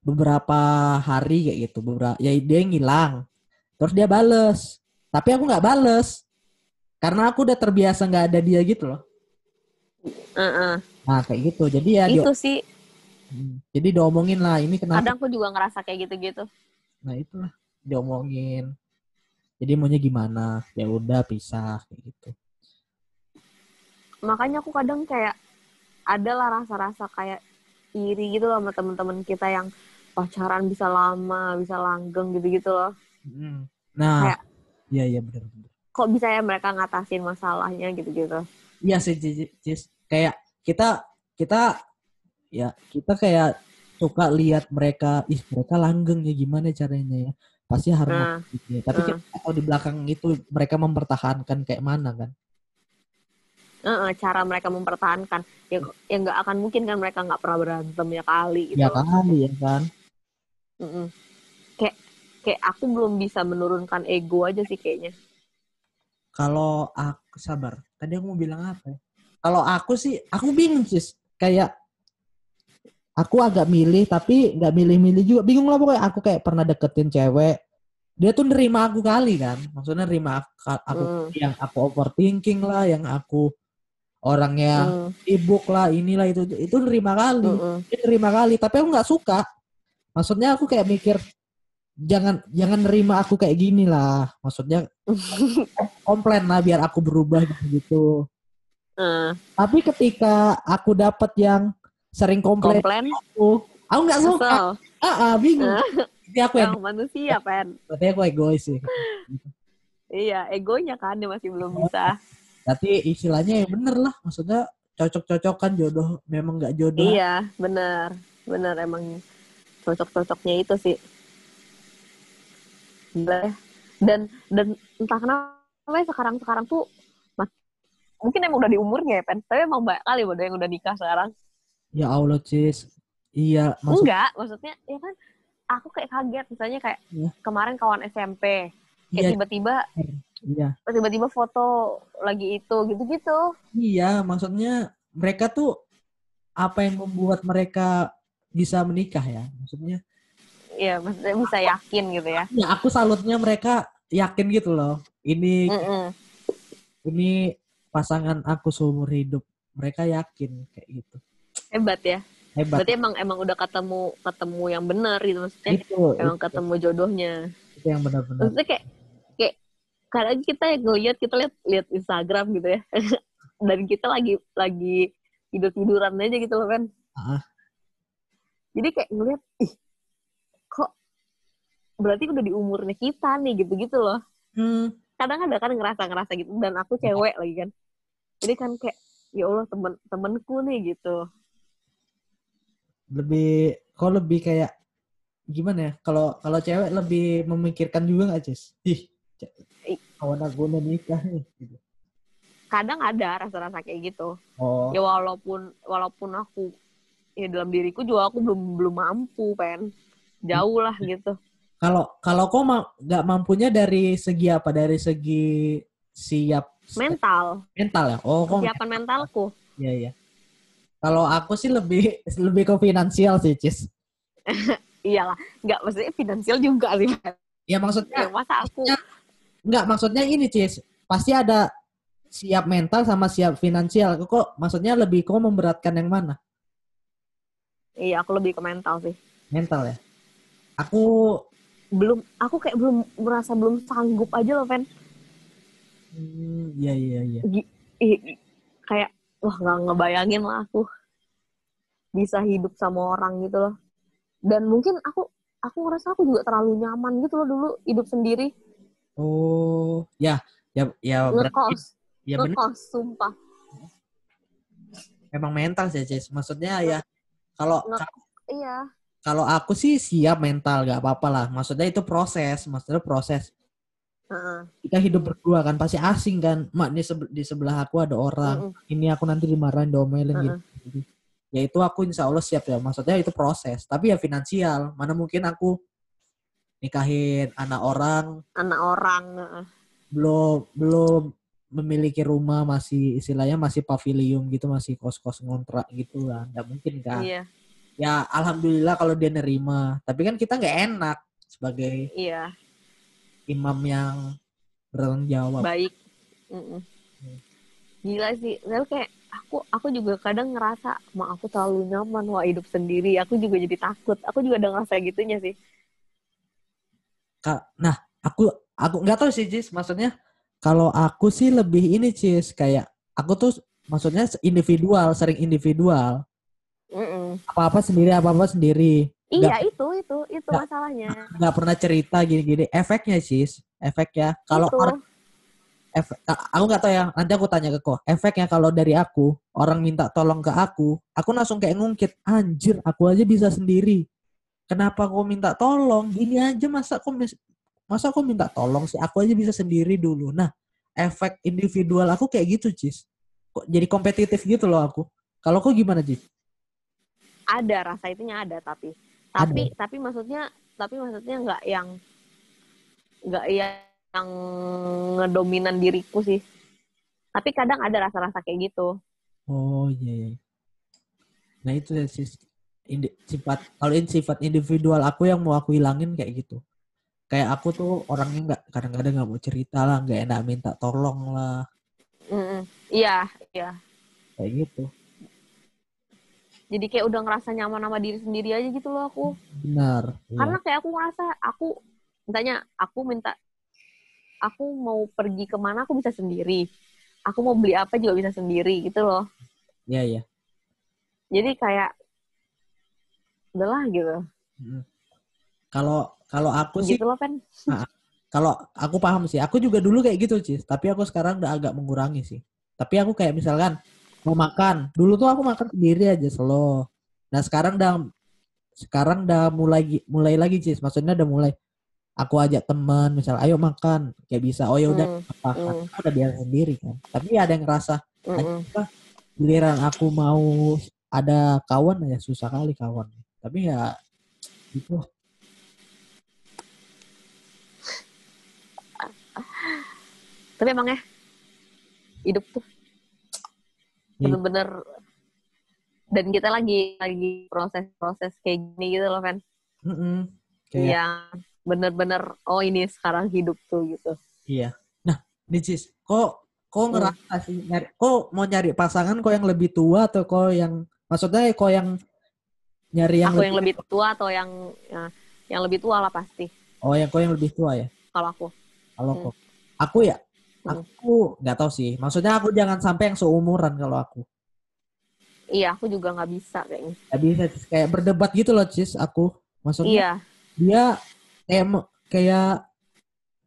beberapa hari kayak gitu beberapa ya dia ngilang terus dia bales tapi aku nggak bales karena aku udah terbiasa nggak ada dia gitu loh Heeh. nah kayak gitu jadi ya Itu dia, sih jadi diomongin lah ini kenapa kadang aku juga ngerasa kayak gitu-gitu. nah itulah diomongin jadi maunya gimana ya udah pisah kayak gitu Makanya aku kadang kayak adalah rasa-rasa kayak iri gitu loh sama temen-temen kita yang pacaran bisa lama, bisa langgeng gitu-gitu loh. Mm. nah Kayak- iya iya benar benar Kok bisa ya mereka ngatasin masalahnya gitu-gitu. Iya sih. Cis. Kayak kita kita ya kita kayak suka lihat mereka, ih mereka langgeng ya gimana caranya ya. Pasti harmonis Nah, gitu ya. Tapi nah. kita tahu di belakang itu mereka mempertahankan kayak mana kan. Heeh, cara mereka mempertahankan ya ya nggak akan mungkin kan mereka nggak pernah berantem ya kali gitu. Ya kali ya kan. Mm-mm. Kayak kayak aku belum bisa menurunkan ego aja sih kayaknya. Kalau aku sabar, tadi aku mau bilang apa ya? Kalau aku sih, aku bingung sih. Kayak aku agak milih tapi nggak milih-milih juga. Bingung lah pokoknya. Aku kayak pernah deketin cewek. Dia tuh nerima aku kali kan. Maksudnya nerima aku, aku Hmm. yang aku overthinking lah, yang aku orangnya sibuk lah, inilah itu itu nerima kali. mm-mm. Dia nerima kali. Tapi aku nggak suka. Maksudnya aku kayak mikir jangan jangan nerima aku kayak gini lah. Maksudnya komplain lah biar aku berubah gitu. gitu. Eh, Tapi ketika aku dapat yang sering komplain komplain, aku, aku nggak suka. kesel. Ah, ah, bingung. Jadi aku yang Yang manusia, Pen. berarti aku egois sih. Iya, egonya kan dia masih belum bisa. Tapi istilahnya ya bener lah. Maksudnya cocok-cocokan jodoh memang nggak jodoh. Iya, bener. Bener, emang cocok-cocoknya itu sih. Gila ya. Dan, dan entah kenapa ya sekarang-sekarang tuh mak- mungkin emang udah di umurnya ya, Pen. Tapi emang banyak kali bodoh yang udah nikah sekarang. Ya Allah, Cis. Iya, maksud Enggak, maksudnya ya kan aku kayak kaget misalnya kayak Iya. kemarin kawan SMP kayak Iya, tiba-tiba iya. tiba-tiba foto lagi itu gitu-gitu. Iya, maksudnya mereka tuh apa yang membuat mereka bisa menikah ya? Maksudnya, Iya, maksudnya bisa yakin gitu ya. ya aku salutnya mereka yakin gitu loh. Ini Mm-mm. ini pasangan aku seumur hidup. Mereka yakin kayak gitu. Hebat ya. Hebat. Berarti emang emang udah ketemu ketemu yang benar gitu maksudnya. itu, Emang itu, ketemu jodohnya. itu yang benar-benar. Maksudnya kayak kayak kadang kita yang ngeliat kita lihat lihat Instagram gitu ya. Dan kita lagi lagi tidur tiduran aja gitu loh kan. Ah. Jadi kayak ngeliat ih berarti udah di umurnya kita nih gitu-gitu loh Hmm, kadang ada kan ngerasa-ngerasa gitu dan aku cewek lagi kan jadi kan kayak ya Allah temen temenku nih gitu lebih kok lebih kayak gimana ya? Kalau kalau cewek lebih memikirkan juga nggak Cis? Ih, kawan aku udah nikah nih. Gitu. kadang ada rasa-rasa kayak gitu Oh, ya walaupun walaupun aku ya dalam diriku juga aku belum belum mampu kan jauh lah gitu kalau kalau kok ma- nggak mampunya dari segi apa? Dari segi siap mental mental ya? Oh, kok kesiapan mentalku Iya, iya. Kalau aku sih lebih lebih ke finansial sih, Cis. iyalah nggak maksudnya finansial juga sih. Ya maksudnya ya, masa aku Enggak, maksudnya ini, Cis. Pasti ada siap mental sama siap finansial. Kok maksudnya lebih kok memberatkan yang mana? iya aku lebih ke mental sih Mental ya. Aku belum aku kayak belum merasa belum sanggup aja loh Fen. Hmm, iya iya iya. Kayak wah nggak ngebayangin lah aku bisa hidup sama orang gitu loh. Dan mungkin aku aku ngerasa aku juga terlalu nyaman gitu loh dulu hidup sendiri. Oh, ya, ya ya berarti ngekos ya ngekos sumpah. Memang mental sih, Cis. Maksudnya ya kalau iya kalau aku sih siap mental, gak apa-apa lah. Maksudnya itu proses, maksudnya proses. Heeh. Kita hidup berdua kan pasti asing kan. Mak di, sebe- di sebelah aku ada orang. Mm-mm. Ini aku nanti dimarahin, diomelin Heeh. gitu. Ya itu aku insya Allah siap ya. Maksudnya itu proses. Tapi ya finansial. Mana mungkin aku nikahin anak orang anak orang belum belum memiliki rumah masih istilahnya masih pavilion gitu masih kos kos ngontrak gitu lah nggak mungkin kan iya ya alhamdulillah kalau dia nerima. Tapi kan kita nggak enak sebagai iya. imam yang bertanggung jawab. Baik. Mm-mm. gila sih. Lalu kayak aku aku juga kadang ngerasa ma aku terlalu nyaman wah hidup sendiri. Aku juga jadi takut. Aku juga ada ngerasa gitunya sih. Nah aku aku nggak tahu sih Cis maksudnya kalau aku sih lebih ini Cis kayak aku tuh maksudnya individual sering individual Mm-mm. apa apa sendiri apa apa sendiri. Iya itu itu itu Nggak. masalahnya. nggak pernah cerita gini-gini. Efeknya Cis efeknya kalau Itu. orang efek, aku nggak tahu ya. Nanti aku tanya ke kok efeknya kalau dari aku orang minta tolong ke aku aku langsung kayak ngungkit anjir aku aja bisa sendiri. Kenapa kau minta tolong? Gini aja masa kau masa kau minta tolong sih? Aku aja bisa sendiri dulu. Nah efek individual aku kayak gitu Cis kok jadi kompetitif gitu loh aku. Kalau kau gimana Cis ada rasa itunya ada tapi tapi tapi maksudnya tapi maksudnya nggak yang nggak yang ngedominan diriku sih tapi kadang ada rasa-rasa kayak gitu Oh iya. iya. Nah itu ya indi- sifat kalau ini sifat individual aku yang mau aku hilangin kayak gitu. Kayak aku tuh orangnya nggak kadang-kadang nggak mau cerita lah, nggak enak minta tolong lah, Mm-mm. iya iya kayak gitu. Jadi kayak udah ngerasa nyaman sama diri sendiri aja gitu loh aku Benar. karena kayak aku ngerasa aku mintanya aku minta aku mau pergi ke mana aku bisa sendiri aku mau beli apa juga bisa sendiri gitu loh Iya iya. jadi kayak udahlah gitu. Kalau kalau aku sih gitu loh kan kalau aku paham sih, aku juga dulu kayak gitu sih. Tapi aku sekarang udah agak mengurangi sih. Tapi aku kayak misalkan mau makan, dulu tuh aku makan sendiri aja slow. Nah sekarang udah sekarang udah mulai mulai lagi sih. Maksudnya udah mulai aku ajak teman, misal ayo makan, kayak bisa. Oh ya udah Hmm, apa hmm. Aku udah biasa sendiri kan. Tapi ada yang ngerasa Mm-mm. giliran aku mau ada kawan ya susah kali kawan. Tapi ya gitu. tapi emang ya hidup tuh. Bener-bener dan kita lagi lagi proses-proses kayak gini gitu loh kan Mm-mm. Kayak yang bener-bener oh ini sekarang hidup tuh gitu Iya. Nah, Nicis, kok kok Hmm. ngerasa sih nyari kok mau nyari pasangan kok yang lebih tua atau kok yang maksudnya kok yang nyari yang aku yang lebih tua atau yang ya, yang lebih tua lah pasti Oh, yang kok yang lebih tua ya? kalau aku Kalau Hmm. kok aku ya Hmm. Aku nggak tahu sih. Maksudnya aku jangan sampai yang seumuran kalau aku. iya aku juga nggak bisa kayaknya Gak bisa Cis. kayak berdebat gitu loh, Cis, aku. Maksudnya iya dia kayak me- kayak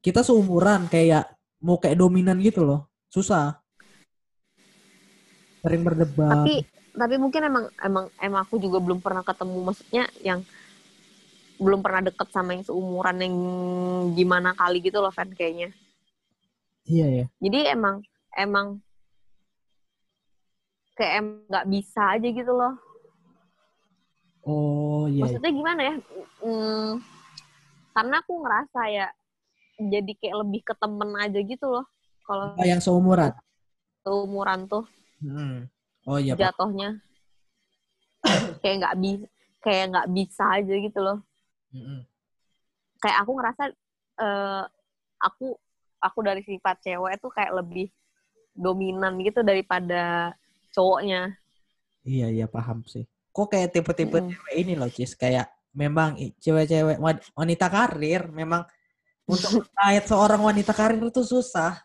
kita seumuran kayak mau kayak dominan gitu loh. Susah. Sering berdebat. tapi tapi mungkin emang emang emang aku juga belum pernah ketemu maksudnya yang belum pernah deket sama yang seumuran yang gimana kali gitu loh fan kayaknya Iya ya. jadi emang emang kayak em nggak bisa aja gitu loh Oh iya. iya. maksudnya gimana ya Hmm, karena aku ngerasa ya jadi kayak lebih ke temen aja gitu loh kalau Oh, yang seumuran. seumuran tuh Hmm. Oh iya, jatuhnya kayak nggak bisa kayak nggak bisa aja gitu loh Mm-mm. kayak aku ngerasa eh, aku aku dari sifat cewek tuh kayak lebih dominan gitu daripada cowoknya Iya, iya paham sih. Kok kayak tipe-tipe Mm-mm. cewek ini loh, Cis. Kayak memang cewek-cewek wanita karir memang untuk kait seorang wanita karir itu susah.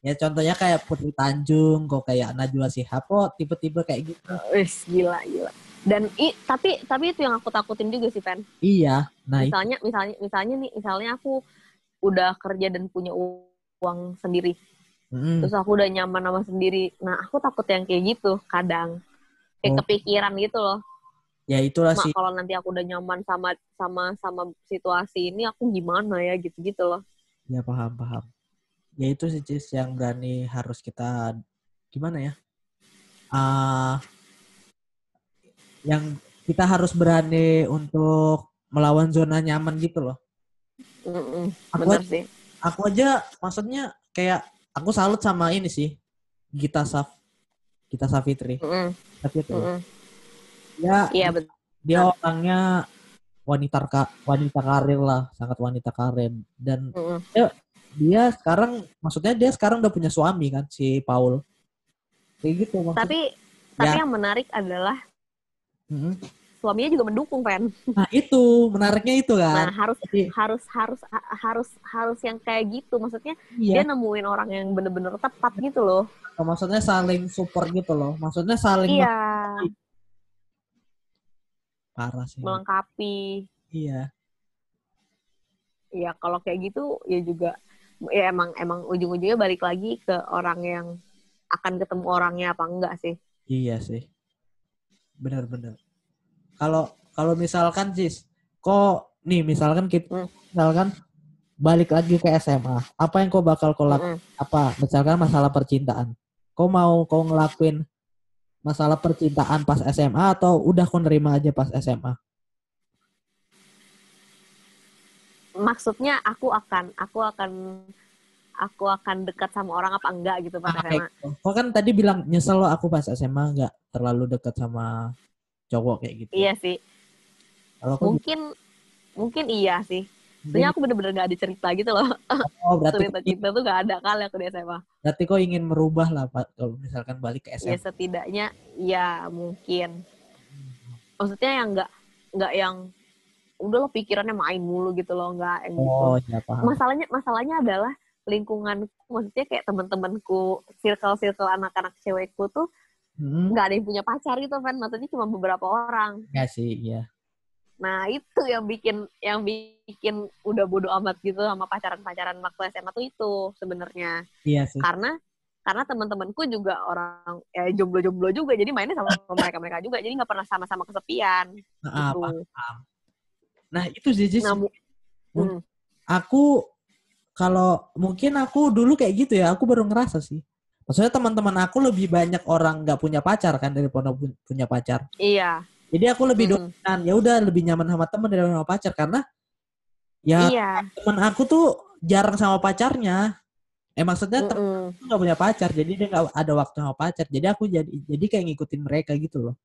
Ya contohnya kayak Putri Tanjung, kok kayak Najwa Shihab, kok tipe-tipe kayak gitu. Wih, gila gila dan i, tapi tapi itu yang aku takutin juga sih Pen Iya. Nah, itu. misalnya misalnya misalnya nih misalnya aku udah kerja dan punya uang sendiri Mm-mm. terus aku udah nyaman sama sendiri nah aku takut yang kayak gitu kadang kayak Oh. kepikiran gitu loh Ya itulah mak sih. kalau nanti aku udah nyaman sama sama sama situasi ini aku gimana ya gitu gitu loh Ya paham, paham. Ya itu sih Cis yang berani harus kita gimana ya? Ah yang kita harus berani untuk melawan zona nyaman gitu loh. Mm-mm, Aku bener sih Aku aja maksudnya kayak aku salut sama ini sih. Gita Saf Gita Safitri. Mm-mm, mm-mm. Ya, iya betul dia orangnya wanita ka- wanita karir lah, sangat wanita karir dan Mm-mm. dia sekarang maksudnya dia sekarang udah punya suami kan si Paul. Kayak gitu maksudnya. tapi tapi Ya. yang menarik adalah Mm-mm. Suaminya juga mendukung Pen Nah itu menariknya itu nah kan. harus Jadi, harus harus ha- harus harus yang kayak gitu maksudnya iya. dia nemuin orang yang bener-bener tepat gitu loh Maksudnya saling support gitu loh. Maksudnya saling iya parah sih. melengkapi Iya. ya kalau kayak gitu ya juga ya emang emang ujung-ujungnya balik lagi ke orang yang akan ketemu orangnya apa enggak sih Iya sih. Benar-benar. Kalau kalau misalkan Cis, kok nih misalkan kita Hmm. misalkan balik lagi ke SMA, apa yang kau bakal kau lakukan? Mm-mm. Apa misalkan masalah percintaan? Kau mau kau ngelakuin masalah percintaan pas SMA atau udah kau nerima aja pas SMA? maksudnya aku akan aku akan aku akan dekat sama orang apa enggak gitu pas Ah, SMA kayak gitu. Kau kan tadi bilang nyesel lo aku pas SMA nggak terlalu dekat sama cowok kayak gitu. iya sih Kalau mungkin mungkin iya sih Sebenarnya aku bener-bener gak ada cerita gitu loh oh berarti cerita cinta tuh gak ada kali aku di SMA berarti kau ingin merubah lah Pak kalau misalkan balik ke ya SMA. setidaknya ya mungkin maksudnya yang nggak nggak yang udah lo pikirannya main mulu gitu loh nggak yang gitu Oh, ya paham. masalahnya masalahnya adalah lingkungan maksudnya kayak teman-temanku circle circle anak-anak cewekku tuh Hmm, nggak ada yang punya pacar gitu kan maksudnya cuma beberapa orang ya sih, iya. nah itu yang bikin yang bikin udah bodo amat gitu sama pacaran-pacaran waktu SMA tuh itu sebenarnya Iya sih. karena karena teman-temanku juga orang ya jomblo-jomblo juga jadi mainnya sama mereka mereka juga jadi nggak pernah sama-sama kesepian Nah, gitu. paham. Nah, itu sih. Nah, hmm, Aku kalau mungkin aku dulu kayak gitu ya, aku baru ngerasa sih. Maksudnya teman-teman aku lebih banyak orang nggak punya pacar kan daripada pu- punya pacar. iya Jadi aku lebih Mm. dominan. Ya udah lebih nyaman sama teman daripada sama pacar karena ya iya teman aku tuh jarang sama pacarnya. Eh maksudnya temen Mm-mm. aku nggak punya pacar, jadi dia nggak ada waktu sama pacar. Jadi aku jadi jadi kayak ngikutin mereka gitu loh.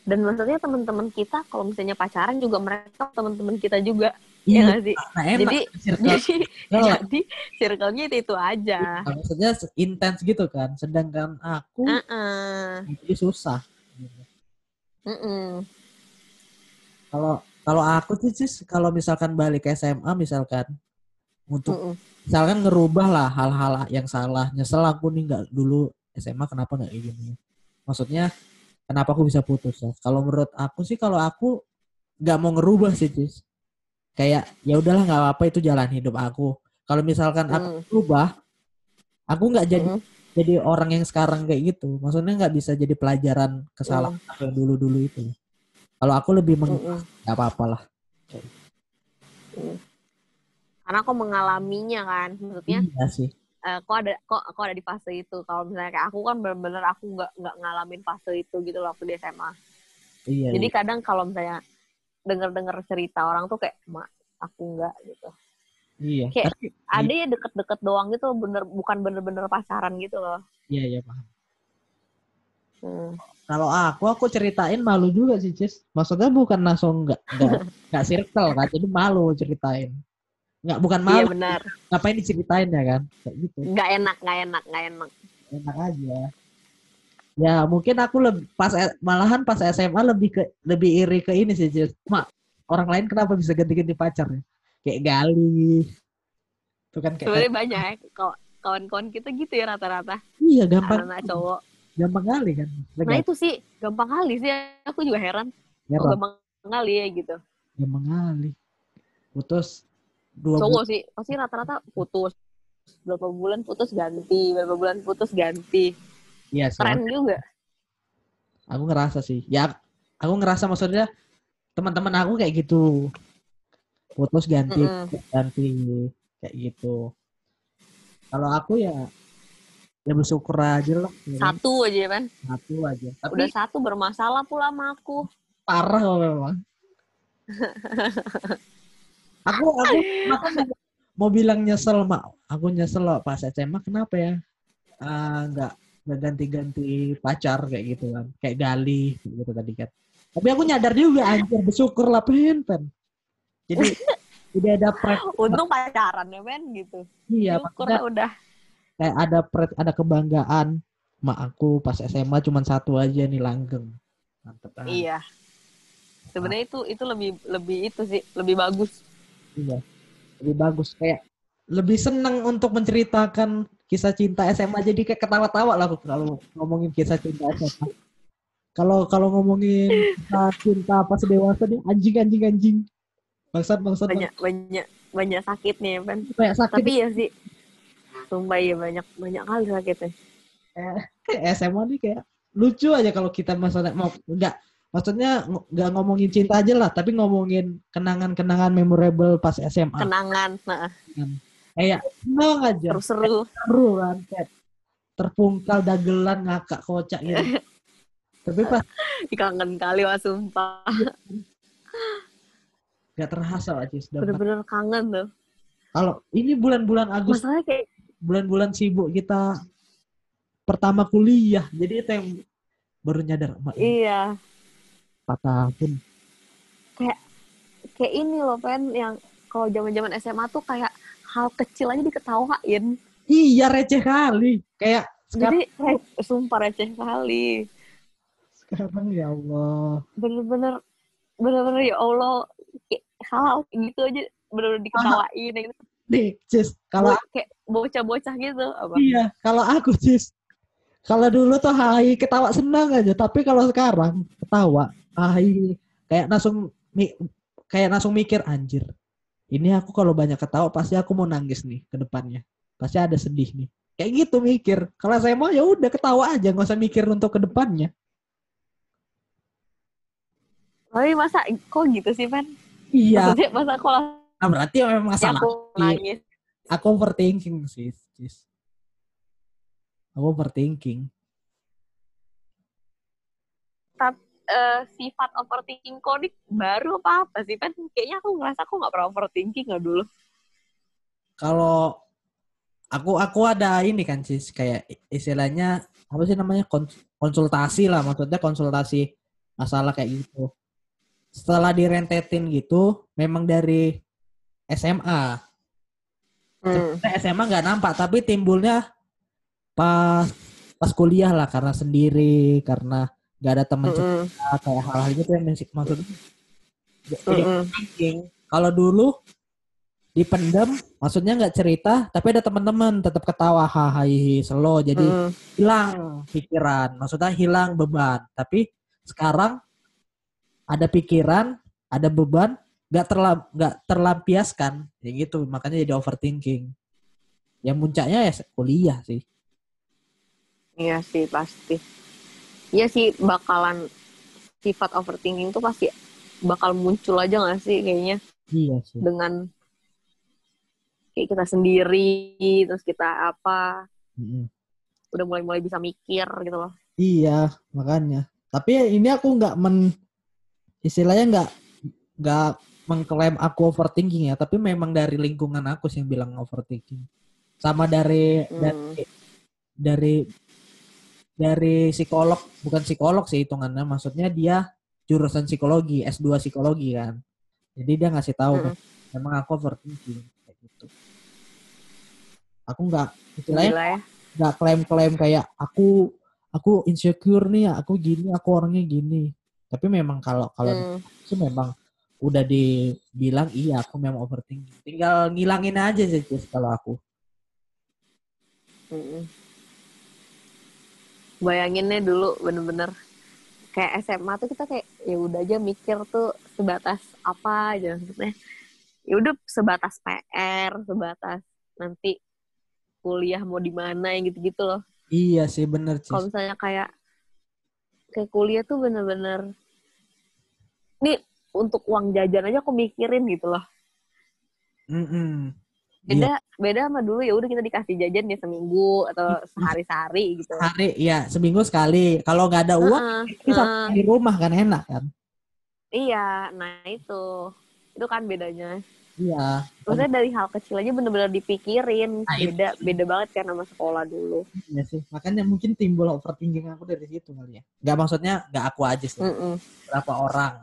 dan maksudnya teman-teman kita kalau misalnya pacaran juga mereka teman-teman kita juga Iya, nggak sih nah enak. jadi circle jadi circle. jadi circle-nya itu itu aja Nah, maksudnya intens gitu kan. Sedangkan aku Heeh. jadi susah. Mm-mm. Kalau kalau aku sih Cis, kalau misalkan balik ke SMA misalkan untuk Mm-mm. misalkan ngerubah lah hal-hal yang salah. Nyesel aku nih nggak dulu SMA kenapa nggak gini. Maksudnya kenapa aku bisa putus ya? Kalau menurut aku sih kalau aku nggak mau ngerubah sih Cis. Kayak ya udahlah nggak apa-apa itu jalan hidup aku kalau misalkan aku Hmm. berubah aku nggak jadi Mm. jadi orang yang sekarang kayak gitu maksudnya nggak bisa jadi pelajaran kesalahan Hmm. aku yang dulu dulu itu kalau aku lebih meng Mm-mm. nggak apa-apa lah Karena aku mengalaminya kan, maksudnya iya sih eh, kok ada kok aku ada di fase itu. Kalau misalnya kayak aku kan bener-bener aku nggak nggak ngalamin fase itu gitu loh waktu di SMA. iya Jadi iya. kadang kalau misalnya denger-denger cerita orang tuh kayak mak aku nggak gitu. iya kayak- Tapi- Ada ya deket-deket doang gitu, bener bukan bener-bener pacaran gitu loh. iya iya paham Hmm. kalau aku aku ceritain malu juga sih Cis maksudnya bukan langsung nggak nggak nggak circle kan jadi malu ceritain nggak bukan Iya malu benar. ngapain diceritain ya kan kayak gitu Nggak enak, nggak enak, nggak enak. enak aja ya mungkin aku lebih pas malahan pas SMA lebih ke lebih iri ke ini sih mak orang lain kenapa bisa ganti-ganti pacar ya kayak gali itu kan kayak Sebenarnya banyak ya kaw- kawan-kawan kita gitu ya rata-rata. iya gampang Anak-anak cowok. gampang kali kan Nah itu sih gampang kali sih. Aku juga heran. Kok Heran, gampang kali ya gitu. gampang kali putus dua Cowok sih pasti rata-rata putus. Berapa bulan putus ganti, berapa bulan putus ganti. Iya Keren juga. aku ngerasa sih ya aku ngerasa maksudnya teman-teman aku kayak gitu putus ganti Mm-mm. ganti kayak gitu kalau aku ya ya bersyukur aja lah ya. Satu aja kan. satu aja tapi Udah satu bermasalah pula sama aku. parah kok memang aku aku mau bilang nyesel mak aku nyesel loh pas SMA kenapa ya Ah, nggak nggak ganti-ganti pacar kayak gitu kan kayak gali gitu tadi kan tapi aku nyadar juga anjir bersyukur lah pen pen jadi jadi ada pride Untung pacaran ya men gitu. iya maksudnya udah. kayak ada pride ada kebanggaan mak aku pas SMA cuma satu aja nih langgeng mantep banget. Iya. Sebenarnya itu itu lebih lebih itu sih lebih bagus. Iya. Lebih bagus kayak lebih seneng untuk menceritakan kisah cinta SMA jadi kayak ketawa-tawa lah aku kalau ngomongin kisah cinta SMA. Kalau kalau ngomongin kisah cinta pas dewasa nih anjing anjing anjing. Bangsat bangsat Banyak banyak banyak sakitnya ya kan. kayak sakit Tapi ya sih. Sumpah ya banyak banyak kali sakitnya. kayak SMA nih kayak lucu aja kalau kita masalah mau enggak maksudnya ng- nggak ngomongin cinta aja lah tapi ngomongin kenangan-kenangan memorable pas SMA Kenangan, nah, kayak seneng aja seru-seru. seru kan kayak terpungkal dagelan ngakak kocak gitu tapi pas Kangen kali wah sumpah. gak terasa aja sudah Bener-bener kangen tuh. kalau ini bulan-bulan Agustus Masalahnya kayak bulan-bulan sibuk kita pertama kuliah jadi itu yang baru nyadar emak iya. empat tahun Kayak ini loh Pen yang kalau zaman-zaman SMA tuh kayak hal kecil aja diketawain. iya receh kali. Kayak sekarang, Jadi re- sumpah receh kali. sekarang ya Allah. Bener-bener bener-bener ya Allah. Hal gitu aja bener-bener diketawain gitu. nih Cis kalau Bo- kayak bocah-bocah gitu apa? Iya kalau aku Cis kalau dulu tuh hai ketawa senang aja. Tapi kalau sekarang ketawa hai. Kayak langsung kayak langsung mikir anjir ini aku kalau banyak ketawa pasti aku mau nangis nih ke depannya. Pasti ada sedih nih. Kayak gitu mikir. Kalau saya mau ya udah ketawa aja. Nggak usah mikir untuk ke depannya. Tapi masa kok gitu sih Pan iya. Maksudnya masa kalau nah, berarti memang masalah aku nangis. Aku overthinking sih Cis. aku overthinking eh, sifat overthinking kok ini baru apa apa sih? Pan kayaknya aku ngerasa aku nggak pernah overthinking nggak dulu. Kalau aku aku ada ini kan sis kayak istilahnya apa sih namanya Kons- konsultasi lah. Maksudnya konsultasi masalah kayak gitu. Setelah direntetin gitu memang dari SMA hmm. SMA nggak nampak tapi timbulnya pas pas kuliah lah. Karena sendiri karena nggak ada teman Mm-mm. cerita kayak hal-hal gitu yang masih- maksudnya jadi Mm-mm. thinking. Kalau dulu dipendam, maksudnya nggak cerita, tapi ada teman-teman tetap ketawa, hahaha, slow, jadi Mm-mm. hilang pikiran, maksudnya hilang beban. Tapi sekarang ada pikiran, ada beban, nggak terlam nggak terlampiaskan ya gitu makanya jadi overthinking ya puncaknya ya kuliah sih Iya sih pasti. Iya sih bakalan sifat overthinking tuh pasti bakal muncul aja gak sih kayaknya iya sih dengan kayak kita sendiri terus kita apa Mm-mm. udah mulai-mulai bisa mikir gitu loh. iya makanya tapi ini aku nggak men istilahnya nggak nggak mengklaim aku overthinking ya tapi memang dari lingkungan aku sih yang bilang overthinking sama dari Hmm. dari dari dari psikolog bukan psikolog sih hitungannya maksudnya dia jurusan psikologi S2 psikologi kan jadi dia ngasih tahu Mm-mm. memang aku overthinking kayak gitu aku nggak istilahnya ya. nggak klaim-klaim kayak aku aku insecure nih aku gini aku orangnya gini tapi memang kalau kalau Hmm. itu memang udah dibilang iya aku memang overthinking tinggal ngilangin aja sih kalau aku Mm-mm. Bayanginnya dulu bener-bener kayak SMA tuh kita kayak ya udah aja mikir tuh sebatas apa aja maksudnya. Ya udah sebatas PR, sebatas nanti kuliah mau di mana yang gitu-gitu loh. iya sih bener Cis. Kalau misalnya kayak kayak kuliah tuh bener-bener ini untuk uang jajan aja aku mikirin gitu loh. Mm-mm. Beda beda sama dulu ya udah kita dikasih jajan ya seminggu atau sehari-sehari gitu. hari ya seminggu sekali kalau nggak ada uang Heeh, bisa heeh. di rumah kan enak kan Iya, nah itu. Itu kan bedanya. iya Maksudnya dari hal kecil aja bener-bener dipikirin. Nah, itu. Beda beda banget kan sama sekolah dulu. iya sih makanya mungkin timbul overthinking aku dari situ kali ya nggak maksudnya nggak aku aja sih Mm-mm. berapa orang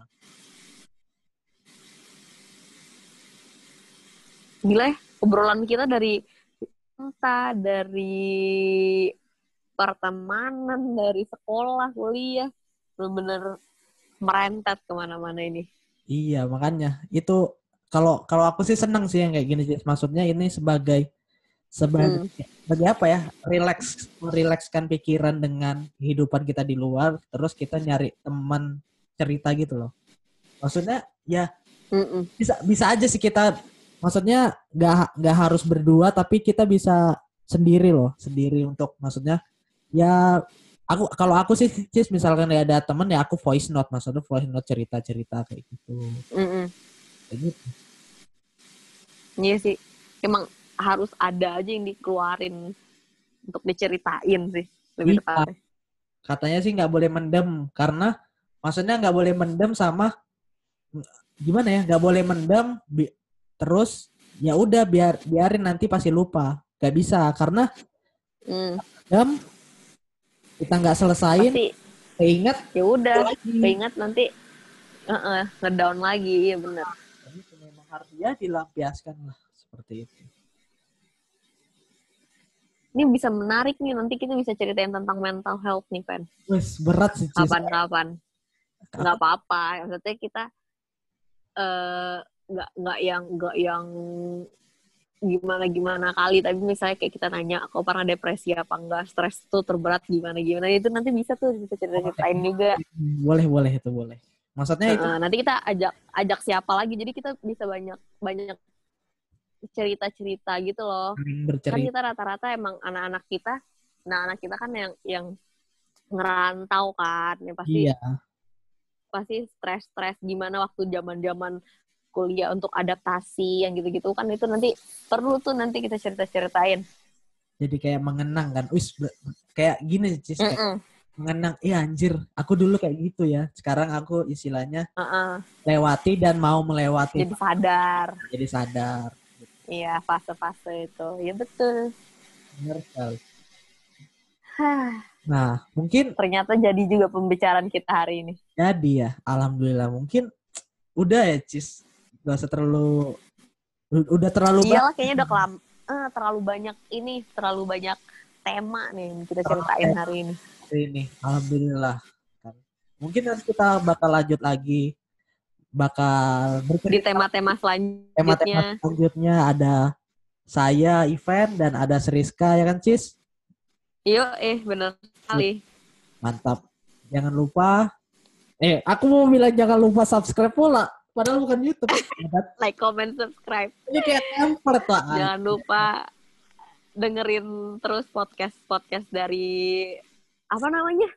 Gila ya, obrolan kita dari entah dari pertemanan, dari sekolah, kuliah. Bener-bener merentet ke mana-mana ini. Iya, makanya itu kalau kalau aku sih senang sih yang kayak gini sih. Maksudnya ini sebagai sebagai sebagai apa ya? Relax merilekskan pikiran dengan kehidupan kita di luar, terus kita nyari teman cerita gitu loh. Maksudnya ya Mm-mm. bisa bisa aja sih kita maksudnya nggak nggak harus berdua tapi kita bisa sendiri loh, sendiri untuk maksudnya ya aku kalau aku sih Cis misalkan ya ada temen ya aku voice note maksudnya voice note cerita-cerita kayak gitu. Mm-mm. Kayak gitu. Iya sih. Emang harus ada aja yang dikeluarin untuk diceritain sih. Lebih Iya. tepatnya. katanya sih nggak boleh mendem karena maksudnya nggak boleh mendem sama gimana ya nggak boleh mendem terus ya udah biar biarin nanti pasti lupa. Nggak bisa karena Hmm. dem kita nggak selesain Pasti keinget ya udah keinget nanti uh ngedown lagi iya Jadi itu memang harus ya dilampiaskan lah seperti itu. Ini bisa menarik nih nanti kita bisa ceritain tentang mental health nih Pen. Wes berat sih Cis. kapan-kapan. Nggak apa-apa maksudnya kita eh nggak nggak yang nggak yang gimana gimana kali tapi misalnya kayak kita nanya kau pernah depresi apa enggak? Stres tuh terberat gimana gimana itu nanti bisa tuh bisa cerita ceritain juga. Boleh boleh itu boleh. Maksudnya itu nanti kita ajak ajak siapa lagi? Jadi kita bisa banyak banyak cerita cerita gitu loh. Kan bercerita. kita rata-rata emang anak-anak kita nah anak kita kan yang yang ngerantau kan yang pasti iya. pasti stres-stres gimana waktu zaman-zaman kuliah untuk adaptasi yang gitu-gitu kan itu nanti perlu tuh nanti kita cerita-ceritain. jadi kayak mengenang kan wis kayak gini Cis kayak Mm-mm. mengenang iya anjir aku dulu kayak gitu ya sekarang aku istilahnya Uh-uh. lewati dan mau melewati Jadi sadar. jadi sadar Iya, fase-fase itu. Ya betul. benar sekali nah mungkin ternyata jadi juga pembicaraan kita hari ini. jadi ya alhamdulillah mungkin udah ya cis gak usah terlalu udah terlalu banyak Iyalah kayaknya udah kelam eh, terlalu banyak ini, terlalu banyak tema nih yang kita ceritain hari ini. ini alhamdulillah mungkin nanti kita bakal lanjut lagi bakal Di bercerita tema-tema tema-tema selanjutnya. selanjutnya ada saya event dan ada Seriska ya kan cis Yuk, eh bener sekali. Mantap. Jangan lupa. Eh, aku mau bilang jangan lupa subscribe pula. Padahal bukan YouTube. like, comment, subscribe. Ini kayak template lah. Jangan lupa dengerin terus podcast-podcast dari apa namanya?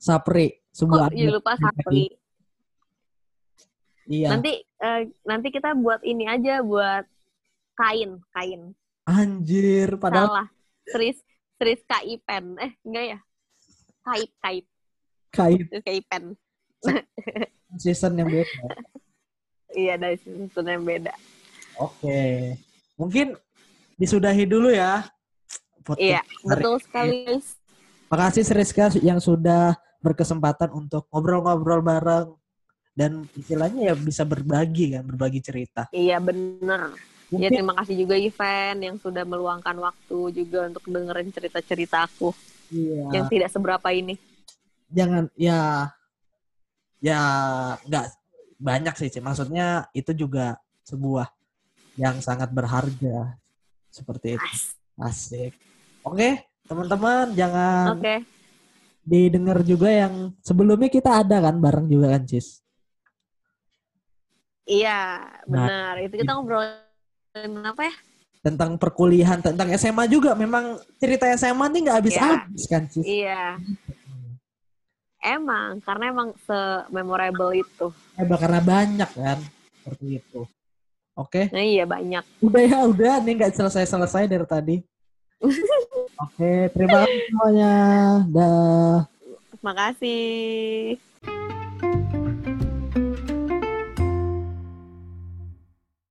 Sapri, sebuah jadi lupa Sapri. Iya. Nanti eh, nanti kita buat ini aja buat kain, kain. Anjir, padahal Salah. Seris seris kaipen. Eh, enggak ya? Kait. kain Seris kaipen. season yang beda. Iya, dari season yang beda. Oke. Mungkin disudahi dulu ya. podcast Iya, hari betul sekali, guys. Makasih Seriska yang sudah berkesempatan untuk ngobrol-ngobrol bareng dan istilahnya ya bisa berbagi kan, berbagi cerita. Iya, bener. Ya, Mungkin terima kasih juga Ivan yang sudah meluangkan waktu juga untuk dengerin cerita-cerita aku iya, yang tidak seberapa ini. jangan ya ya nggak banyak sih, Ci. maksudnya itu juga sebuah yang sangat berharga seperti itu. Asik. Oke, teman-teman jangan Oke, didengar juga yang sebelumnya kita ada kan bareng juga kan, Cis. iya, Nah, benar. Itu kita ngobrolin apa ya? tentang perkuliahan, tentang SMA juga. Memang cerita SMA nih nggak habis-habis kan, Cis? Iya. Emang, karena emang se-memorable itu. Eh, karena banyak kan, seperti itu. Oke, Nah iya, banyak. udah ya, udah. Nih nggak selesai-selesai dari tadi. Oke, terima kasih semuanya. Dah. Terima kasih.